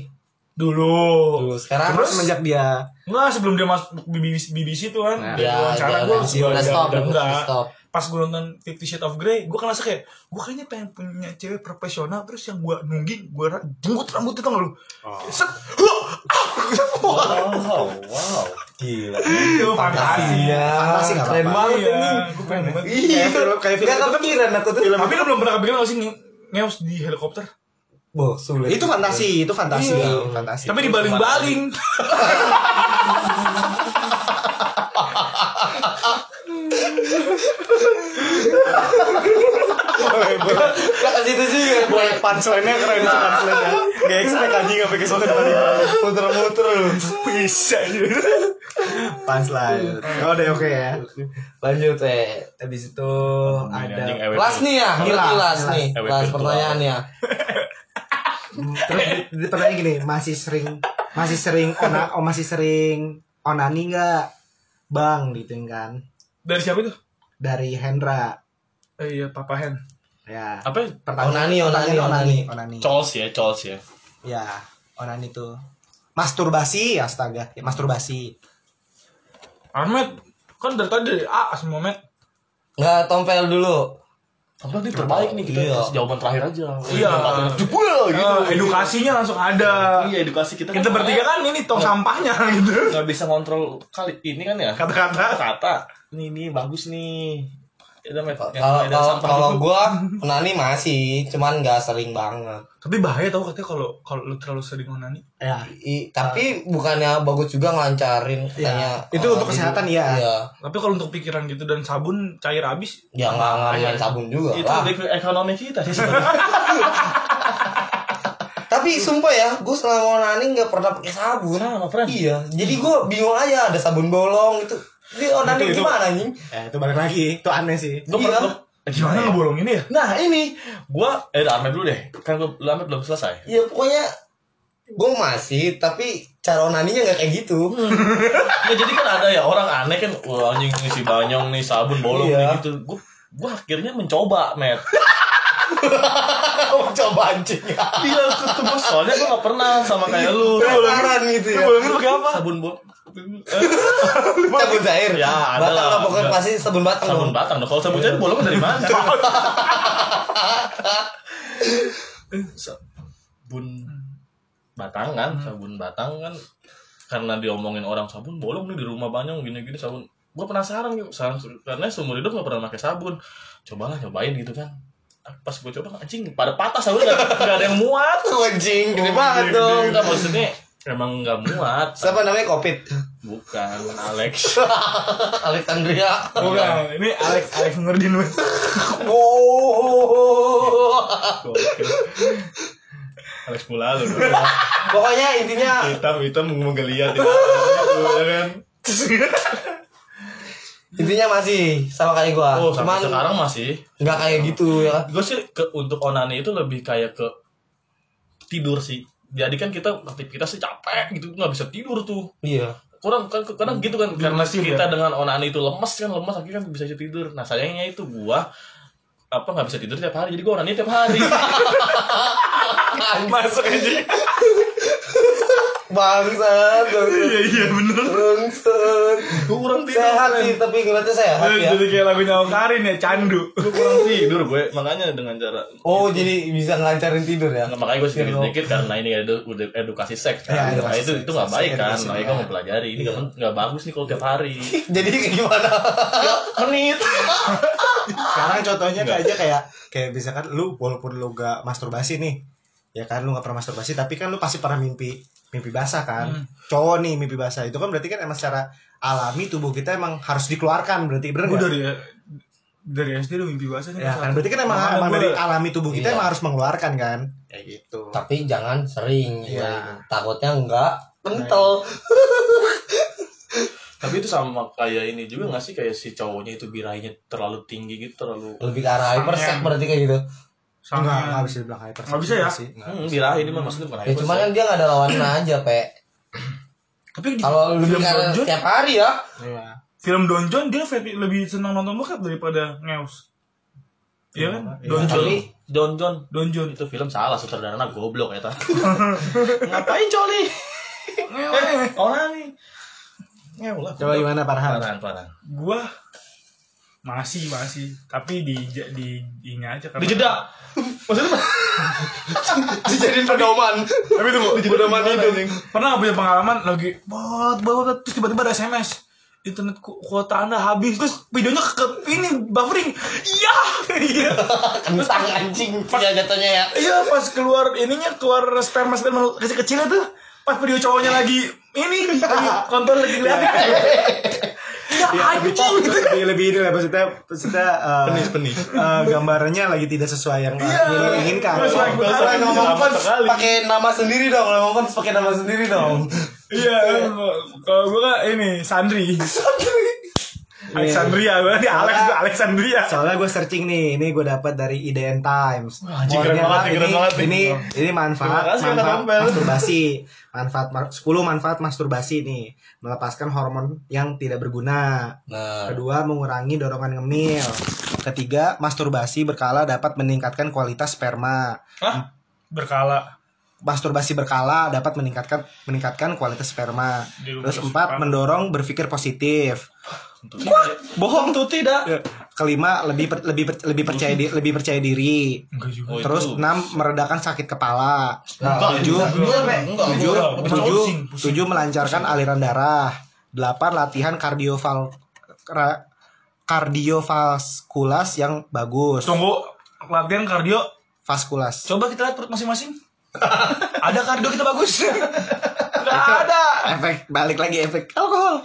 Dulu. Dulu. Sekarang Terus? semenjak dia Enggak sebelum dia masuk BBC, BBC tuh kan. Nah, dia ya, wawancara gue udah- udah stop, udah stop. pas gue nonton Fifty Shades of Grey gue kan rasa kayak gue kayaknya pengen punya cewek profesional terus yang gue nungging gue ra- jenggut rambutnya gak lu? Set. Wow, wow. Gila. itu fantasi. Fantasinya. Fantasi nggak Keren apa-apa. banget iya. ini. gue pengen banget. Iya, kayak film Gak kepikiran aku tuh. tapi lu belum pernah kepikiran gak sih nge- ngeos di helikopter Boh, sulit. itu fantasi, itu fantasi, Iya. fantasi. tapi dibaling-baling Gak ke situ juga. Boleh punchline-nya keren banget punchline-nya. Gak expect anjing sampai ke situ balik Muter-muter lu. bisa Punchline. Oh, udah oke ya. Lanjut, eh. Habis itu ada. Kelas nih ya, ini Kelas, nih. Kelas pertanyaannya. Terus di- di- pertanyaan gini, masih sering masih sering ona oh masih sering onani nggak? Bang gitu kan. dari siapa itu Dari Hendra. eh, iya Papa Hen Ya. Apa ya? Onani, onani, pertanyaan onani. onani. Cols ya, cols ya. Ya, onani tuh. Masturbasi, astaga. Ya, masturbasi. Ahmed kan dari tadi dari A semua Met Nggak tompel dulu. Apa nih terbaik nih kita Iya. kasih jawaban terakhir aja. Iya. Jebul gitu. Eh, edukasinya langsung ada Iya, edukasi kita. kita kan bertiga kan ini tong sampahnya gitu nggak bisa ngontrol kali ini kan ya. kata-kata Kata, nih nih bagus nih. Ya Kalau kalau kalau gua onani masih, cuman nggak sering banget. tapi bahaya tau katanya kalau kalau lu terlalu sering onani Ya. I, tapi bukannya bagus juga ngelancarin katanya. Itu Oh, untuk kesehatan, iya. Iya. tapi kalau untuk pikiran gitu dan sabun cair habis Ya nggak nggak main sabun juga itu lah. ekonomi kita sih sebenarnya. Tapi sumpah ya, gue selama onani nggak pernah pakai sabun. Friend. Iya, jadi gue bingung aja ada sabun bolong itu. Ini onani Itu- itu- gimana nih? Ya, itu balik lagi. Itu aneh sih. Gua Iya. pernah- Eh, gimana ya? ngebolonginnya ya Nah ini gua eh udah Ahmed dulu deh. Kan gua Ahmed belum selesai. Ya pokoknya gue masih, tapi cara onaninya nggak kayak gitu. Ya jadi kan ada ya orang aneh kan wah anjing nih si banyong nih sabun bolong Iya. nih gitu. Gua gua akhirnya mencoba, Met. Coba anjing. Iya, tuh gua soalnya gua gak pernah sama kayak lu. Penasaran gitu ya. bolongin pakai apa Sabun bol Sabun cair. Ya, ada batang lah. pokoknya pasti sabun batang. sabun dong. batang. Kalau sabun cair bolong dari mana? sabun batangan, sabun batang kan karena diomongin orang sabun bolong nih di rumah banyak gini-gini sabun gue penasaran gitu karena seumur hidup gak pernah pakai sabun cobalah nyobain gitu kan pas gue coba anjing pada patah sabun gak, gak ada yang muat anjing, gede banget dong. Maksudnya emang nggak muat Siapa namanya Kopit? bukan Alex Alexandria. bukan ini Alex Alex Nurdin. Oh. Alex Pula lu. Pokoknya intinya hitam hitam menggeliat ya kan. intinya masih sama kayak gua. Oh, Cuman sekarang masih. nggak kayak gitu ya kan. Gue sih ke untuk onani itu lebih kayak ke tidur sih. Jadi kan kita aktivitas sih capek gitu nggak bisa tidur tuh. Iya. kurang kan kadang gitu kan karena kita dengan onani itu lemes kan lemes akhirnya kan bisa tidur nah sayangnya itu gua apa nggak bisa tidur tiap hari jadi gua onani tiap hari Masuk aja. Bangsat. Iya iya bener. Bangsat. gua kurang tidur Sehat sih tapi ngeliatnya sehat ya. Jadi kayak lagunya Okarin ya, candu. gua kurang tidur gue makanya dengan cara Oh jadi bisa ngelancarin tidur ya? Nah, makanya gue sedikit sedikit karena ini edu, udah edukasi seks Ya, kan. edukasi nah, itu seks, itu nggak baik kan. edukasi, Makanya gue mau pelajari. Ini nggak nggak bagus nih kalau tiap hari. Jadi gimana? Menit. Sekarang contohnya kayak aja kayak kayak misalkan lu walaupun lu gak masturbasi nih, ya kan lu gak pernah masturbasi tapi kan lu pasti pernah mimpi mimpi basah kan. Cowok nih mimpi basah itu kan berarti kan emang secara alami tubuh kita emang harus dikeluarkan berarti bener nggak? dari dari SD udah mimpi basah nih. Ya kan berarti kan emang, emang dari alami tubuh kita Iya. emang harus mengeluarkan kan. Kayak gitu. Tapi jangan sering. Iya. Takutnya enggak kental. Tapi itu sama kayak ini juga nggak sih kayak si cowoknya itu birahinya terlalu tinggi gitu terlalu. Lebih ke arah hypersek Sangen. berarti kayak gitu. Sangat. Enggak, enggak bisa dibilang hyper. Nggak bisa ya? Sih. Nggak. Hmm, birahi ini mah maksudnya bukan Ya cuman kan dia nggak ada lawannya aja, Pe. Tapi Kalau lebih Donjon, tiap hari ya. Iya. film Donjon dia lebih senang nonton bokep daripada ngeus. Iya kan? Iya. Donjon. Tapi John Donjon. itu film salah sutradaranya goblok ya ta. Ngapain coli? eh, orang nih. Ngew lah. Coba gimana Farhan? Parah, parah. Gua masih masih. Tapi di di ini aja karena Di jeda. Maksudnya dijadiin pedoman. Tapi tunggu, pedoman hidup. pernah nggak punya pengalaman lagi banget banget terus tiba-tiba ada SMS internet ku- kuota anda habis. Terus videonya ke, ke- ini buffering. Iya. Iya. Kentang anjing. Ya jatuhnya ya. iya pas keluar ininya keluar sperma sperma kecil kecilnya tuh pas video cowoknya lagi ini kontrol lagi iya Ya, lebih, lebih, lebih ini lah maksudnya maksudnya eh, Penis, penis. eh, gambarnya lagi tidak sesuai yang yang lu inginkan. Pakai nama sendiri dong. Kalau ngomong fans pakai nama sendiri dong. iya kalau gue kan ini Sandri Alexandria gue di Alex tuh Alexandria Soalnya gue searching nih, ini gue dapat dari IDN Times. anjing, keren banget, ini, keren banget nih. ini ini manfaat kasih, manfaat masturbasi. Manfaat mar- 10 manfaat masturbasi nih. Melepaskan hormon yang tidak berguna. Nah, Kedua, mengurangi dorongan ngemil. Ketiga, masturbasi berkala dapat meningkatkan kualitas sperma. Hah? berkala Masturbasi berkala dapat meningkatkan meningkatkan kualitas sperma. Terus empat, mendorong berpikir positif. Tentu tidak. Bohong Tentu tidak. Ya. Kelima, lebih per- lebih per- lebih percaya di- lebih percaya diri. juga Oh, Terus itu. enam meredakan sakit kepala. nah, Tujuh, Enggak, Pe. Enggak, tujuh, enggak. Pusing, tujuh, pusing, pusing. tujuh melancarkan aliran darah. Delapan latihan kardioval kardiovaskulas yang bagus. tunggu latihan kardio Vaskulas. Coba kita lihat perut masing-masing. Ada kardio kita bagus. Gak ada. Efek balik lagi efek alkohol.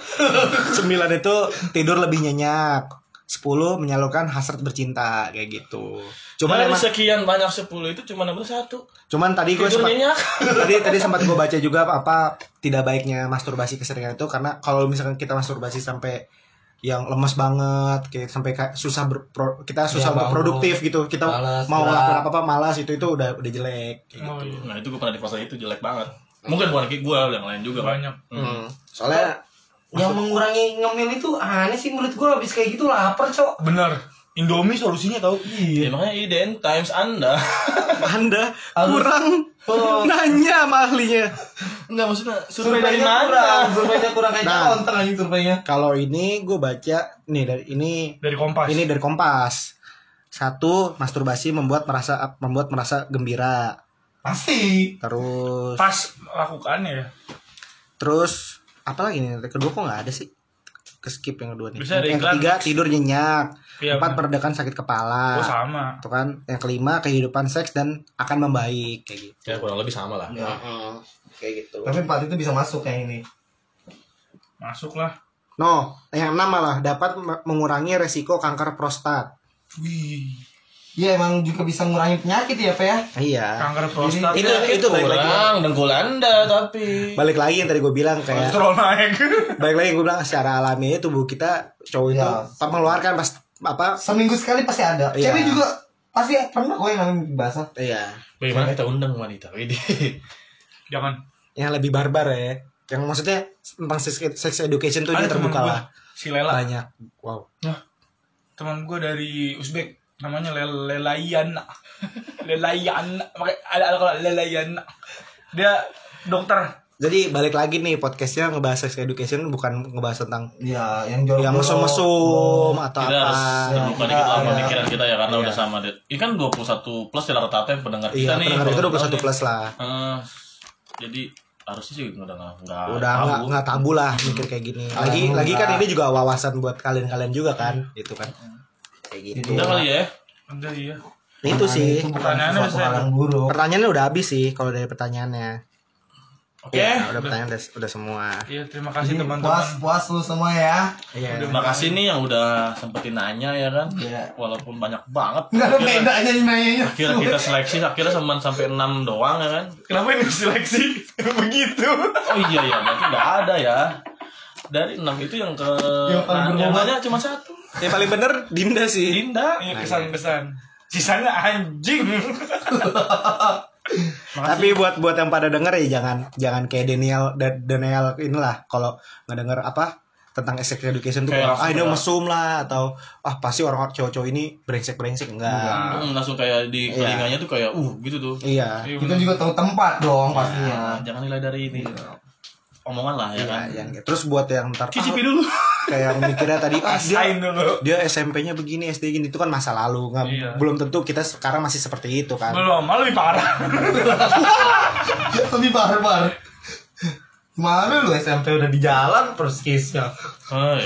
Sembilan itu tidur lebih nyenyak. Sepuluh menyalurkan hasrat bercinta kayak gitu. Cuman Dari emang, sekian banyak 10 itu cuma nomor satu. cuman tadi gue Tidur sempat nyenyak. tadi tadi sempat gue baca juga apa tidak baiknya masturbasi keseringan itu karena kalau misalkan kita masturbasi sampai yang lemes banget kayak sampai kayak susah berpro, kita susah Iya, untuk produktif gitu kita Malas, mau ngelakuin apa apa malas itu itu udah udah jelek kayak Oh, gitu. iya. Nah itu gue pernah di fase itu jelek banget. Mungkin bukan kayak gue, yang lain juga kan. Banyak. Hmm. soalnya Yang mengurangi ngemil itu aneh sih menurut gua habis kayak gitu lapar, Cok. Bener. Indomie solusinya tau. Ya, makanya IDN Times Anda. anda kurang nanya sama ahlinya Enggak maksudnya survei dari Surveinya mana? kurang, surveinya kurang kayak Nah. kontang aja surveinya. kalau ini gue baca nih dari ini Dari Kompas. ini dari Kompas satu masturbasi membuat merasa membuat merasa gembira Pasti. terus Pas lakukannya ya. Terus apa lagi nih? Kedua kok nggak ada sih? Ke skip yang kedua nih. Bisa ada yang iklan, ketiga tidur nyenyak. Iya, Empat benar. meredakan sakit kepala. Oh sama. Tuh kan. Yang kelima kehidupan seks dan akan membaik kayak gitu. Ya kurang lebih sama lah. Kayak gitu. Tapi empat itu bisa masuk yang ini. Masuk lah. No, yang enam malah dapat me- mengurangi resiko kanker prostat. Wih. Ya emang juga bisa ngurangin penyakit ya Pak ya? Iya. kanker prostat. Itu itu balik lagi. kurang dengkul anda tapi. Balik lagi yang tadi gue bilang kayak kolesterol naik. Balik lagi gue bilang secara alami tubuh kita cowok itu Iya. apa mengeluarkan pas apa? Seminggu sekali pasti ada. Iya. cewek juga pasti pernah kok yang namanya basah. Iya. Bagaimana kita undang wanita ini jangan. Yang lebih barbar ya. Yang maksudnya tentang sex, education tuh ada dia teman terbuka gue lah. si Lela. Banyak. Wow. Teman gue dari Uzbek namanya Lel Lelayana Lelayana pakai ada ada kalau Lelayana dia dokter. Jadi balik lagi nih podcastnya ngebahas sex education bukan ngebahas tentang ya yang jorok yang mesum-mesum atau kita apa. harus terbuka kita- dikit lah iya. pemikiran kita ya karena udah sama deh ini kan 21 plus ya rata-rata yang pendengar iya kita nih. pendengar itu kalau 21 tahu plus lah. Nih. Eh, jadi harusnya sih udah nggak nggak udah nggak nggak tabu lah mikir kayak gini. Lagi lagi kan ini juga wawasan buat kalian-kalian juga kan gitu kan kayak gitu. Udah kali ya? Udah iya. Itu sih. Pertanyaannya yang buruk. Pertanyaannya udah habis sih kalau dari pertanyaannya. Oke. Ya udah pertanyaan udah, udah semua. Iya terima kasih teman-teman. puas puas lu semua ya. Iya. Terima kasih nih yang udah sempetin nanya ya kan Iya. walaupun banyak banget. Nggak ada bedanya nanyanya akhirnya kita seleksi akhirnya cuma sampai 6 doang ya kan kenapa ini seleksi? Begitu. Oh iya ya berarti nggak ada ya. Dari 6 itu yang ke Yang nanya cuma satu yang paling bener Dinda sih. Dinda. Iya kesan-kesan sisanya anjing. Tapi buat buat yang pada denger ya jangan jangan kayak Daniel Da- Daniel inilah kalau nggak denger apa tentang sex education tuh Kayak ah ini mesum lah atau ah pasti orang cowok-cowok ini brengsek brengsek enggak. Hmm, langsung kayak di Iya. telinganya tuh kayak uh gitu tuh. Iya. Kita juga tahu tempat dong pastinya Nah, jangan nilai dari ini omongan lah ya Iya, kan? yang terus buat yang ntar ah, cicipi dulu. kayak mikirnya tadi ah dia dulu. dia SMP-nya begini SD gini itu kan masa lalu nggak Iya. belum tentu kita sekarang masih seperti itu kan. Belum malah lebih parah. Lebih barbar Malu lu SMP udah di jalan terus kisnya Hai.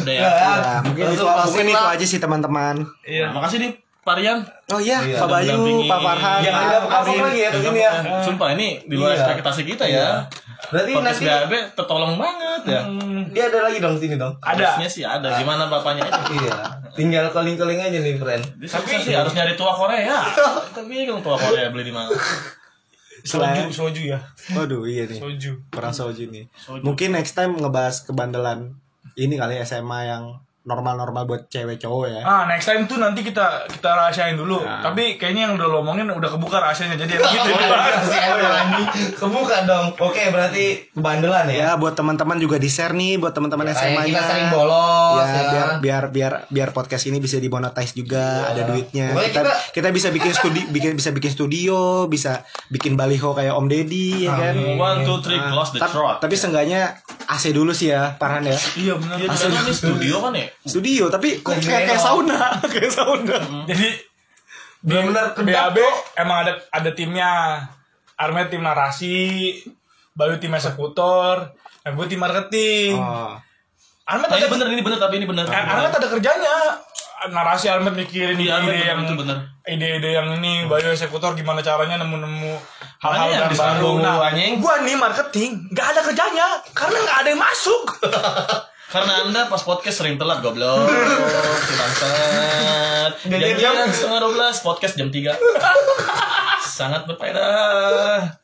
udah ya. Ya mungkin itu mungkin itu aja sih teman-teman. Iya Nah, makasih nih Parian oh iya Iya, Pak Bayu. Pak Farhan Yang ada Arin. lagi ya begini ya Sumpah ini di luar Iya. ekspektasi kita ya. berarti Podcast nanti BAB tertolong banget ya. dia ada lagi dong sini dong ada Harusnya sih ada. Gimana bapaknya aja. iya tinggal calling aja nih friend Tapi sih harus nyari tua Korea. Kita bingung tua Korea beli di mana. soju soju ya waduh iya nih soju perang soju nih Soju. mungkin next time ngebahas kebandelan ini kali SMA yang normal-normal buat cewek cowok ya. Ah, next time tuh nanti kita kita rahasiain dulu. Nah. Tapi kayaknya yang udah lo omongin udah kebuka rahasianya. Jadi yang gitu kebuka dong. Oke berarti kebandelan ya? Ya buat teman-teman juga di share nih buat teman-teman SMA kayak kita sering bolos ya, ya, biar biar biar biar podcast ini bisa dimonetize juga ada duitnya. Pokoknya kita, kita- kita bisa bikin studi bikin bisa bikin studio bisa bikin baliho kayak Om Deddy ya kan? One, two, three, Ah, close the throat. tapi seenggaknya AC dulu sih ya Parhan ya. Iya benar. Iya, kan ini studio kan ya. Studio tapi kok kayak, kayak sauna kayak sauna Jadi benar-benar BAB kok. emang ada ada timnya. Armet tim narasi, Bayu tim eksekutor, dan gue tim marketing. oh. Armet Nah, ada bener ini bener tapi ini bener. Ar- Armet ada kerjanya. Narasi Armet mikirin Iya, Armet ide-ide bener, yang itu bener. ide-ide yang ini Bayu eksekutor gimana caranya nemu-nemu hal-hal yang baru. Nah, anjing. gua nih marketing nggak ada kerjanya karena nggak ada yang masuk. Karena anda pas podcast sering telat goblok Si bangsat Janjian jam- setengah 12 Podcast jam 3 Sangat berfaedah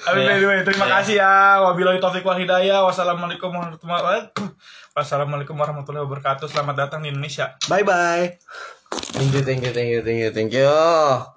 Tapi Ya. anyway, terima Ya. kasih ya. Wabillahi taufik wal hidayah. Wassalamualaikum warahmatullahi wabarakatuh. Wassalamualaikum warahmatullahi wabarakatuh. Selamat datang di Indonesia. bye bye thank you thank you thank you thank you thank you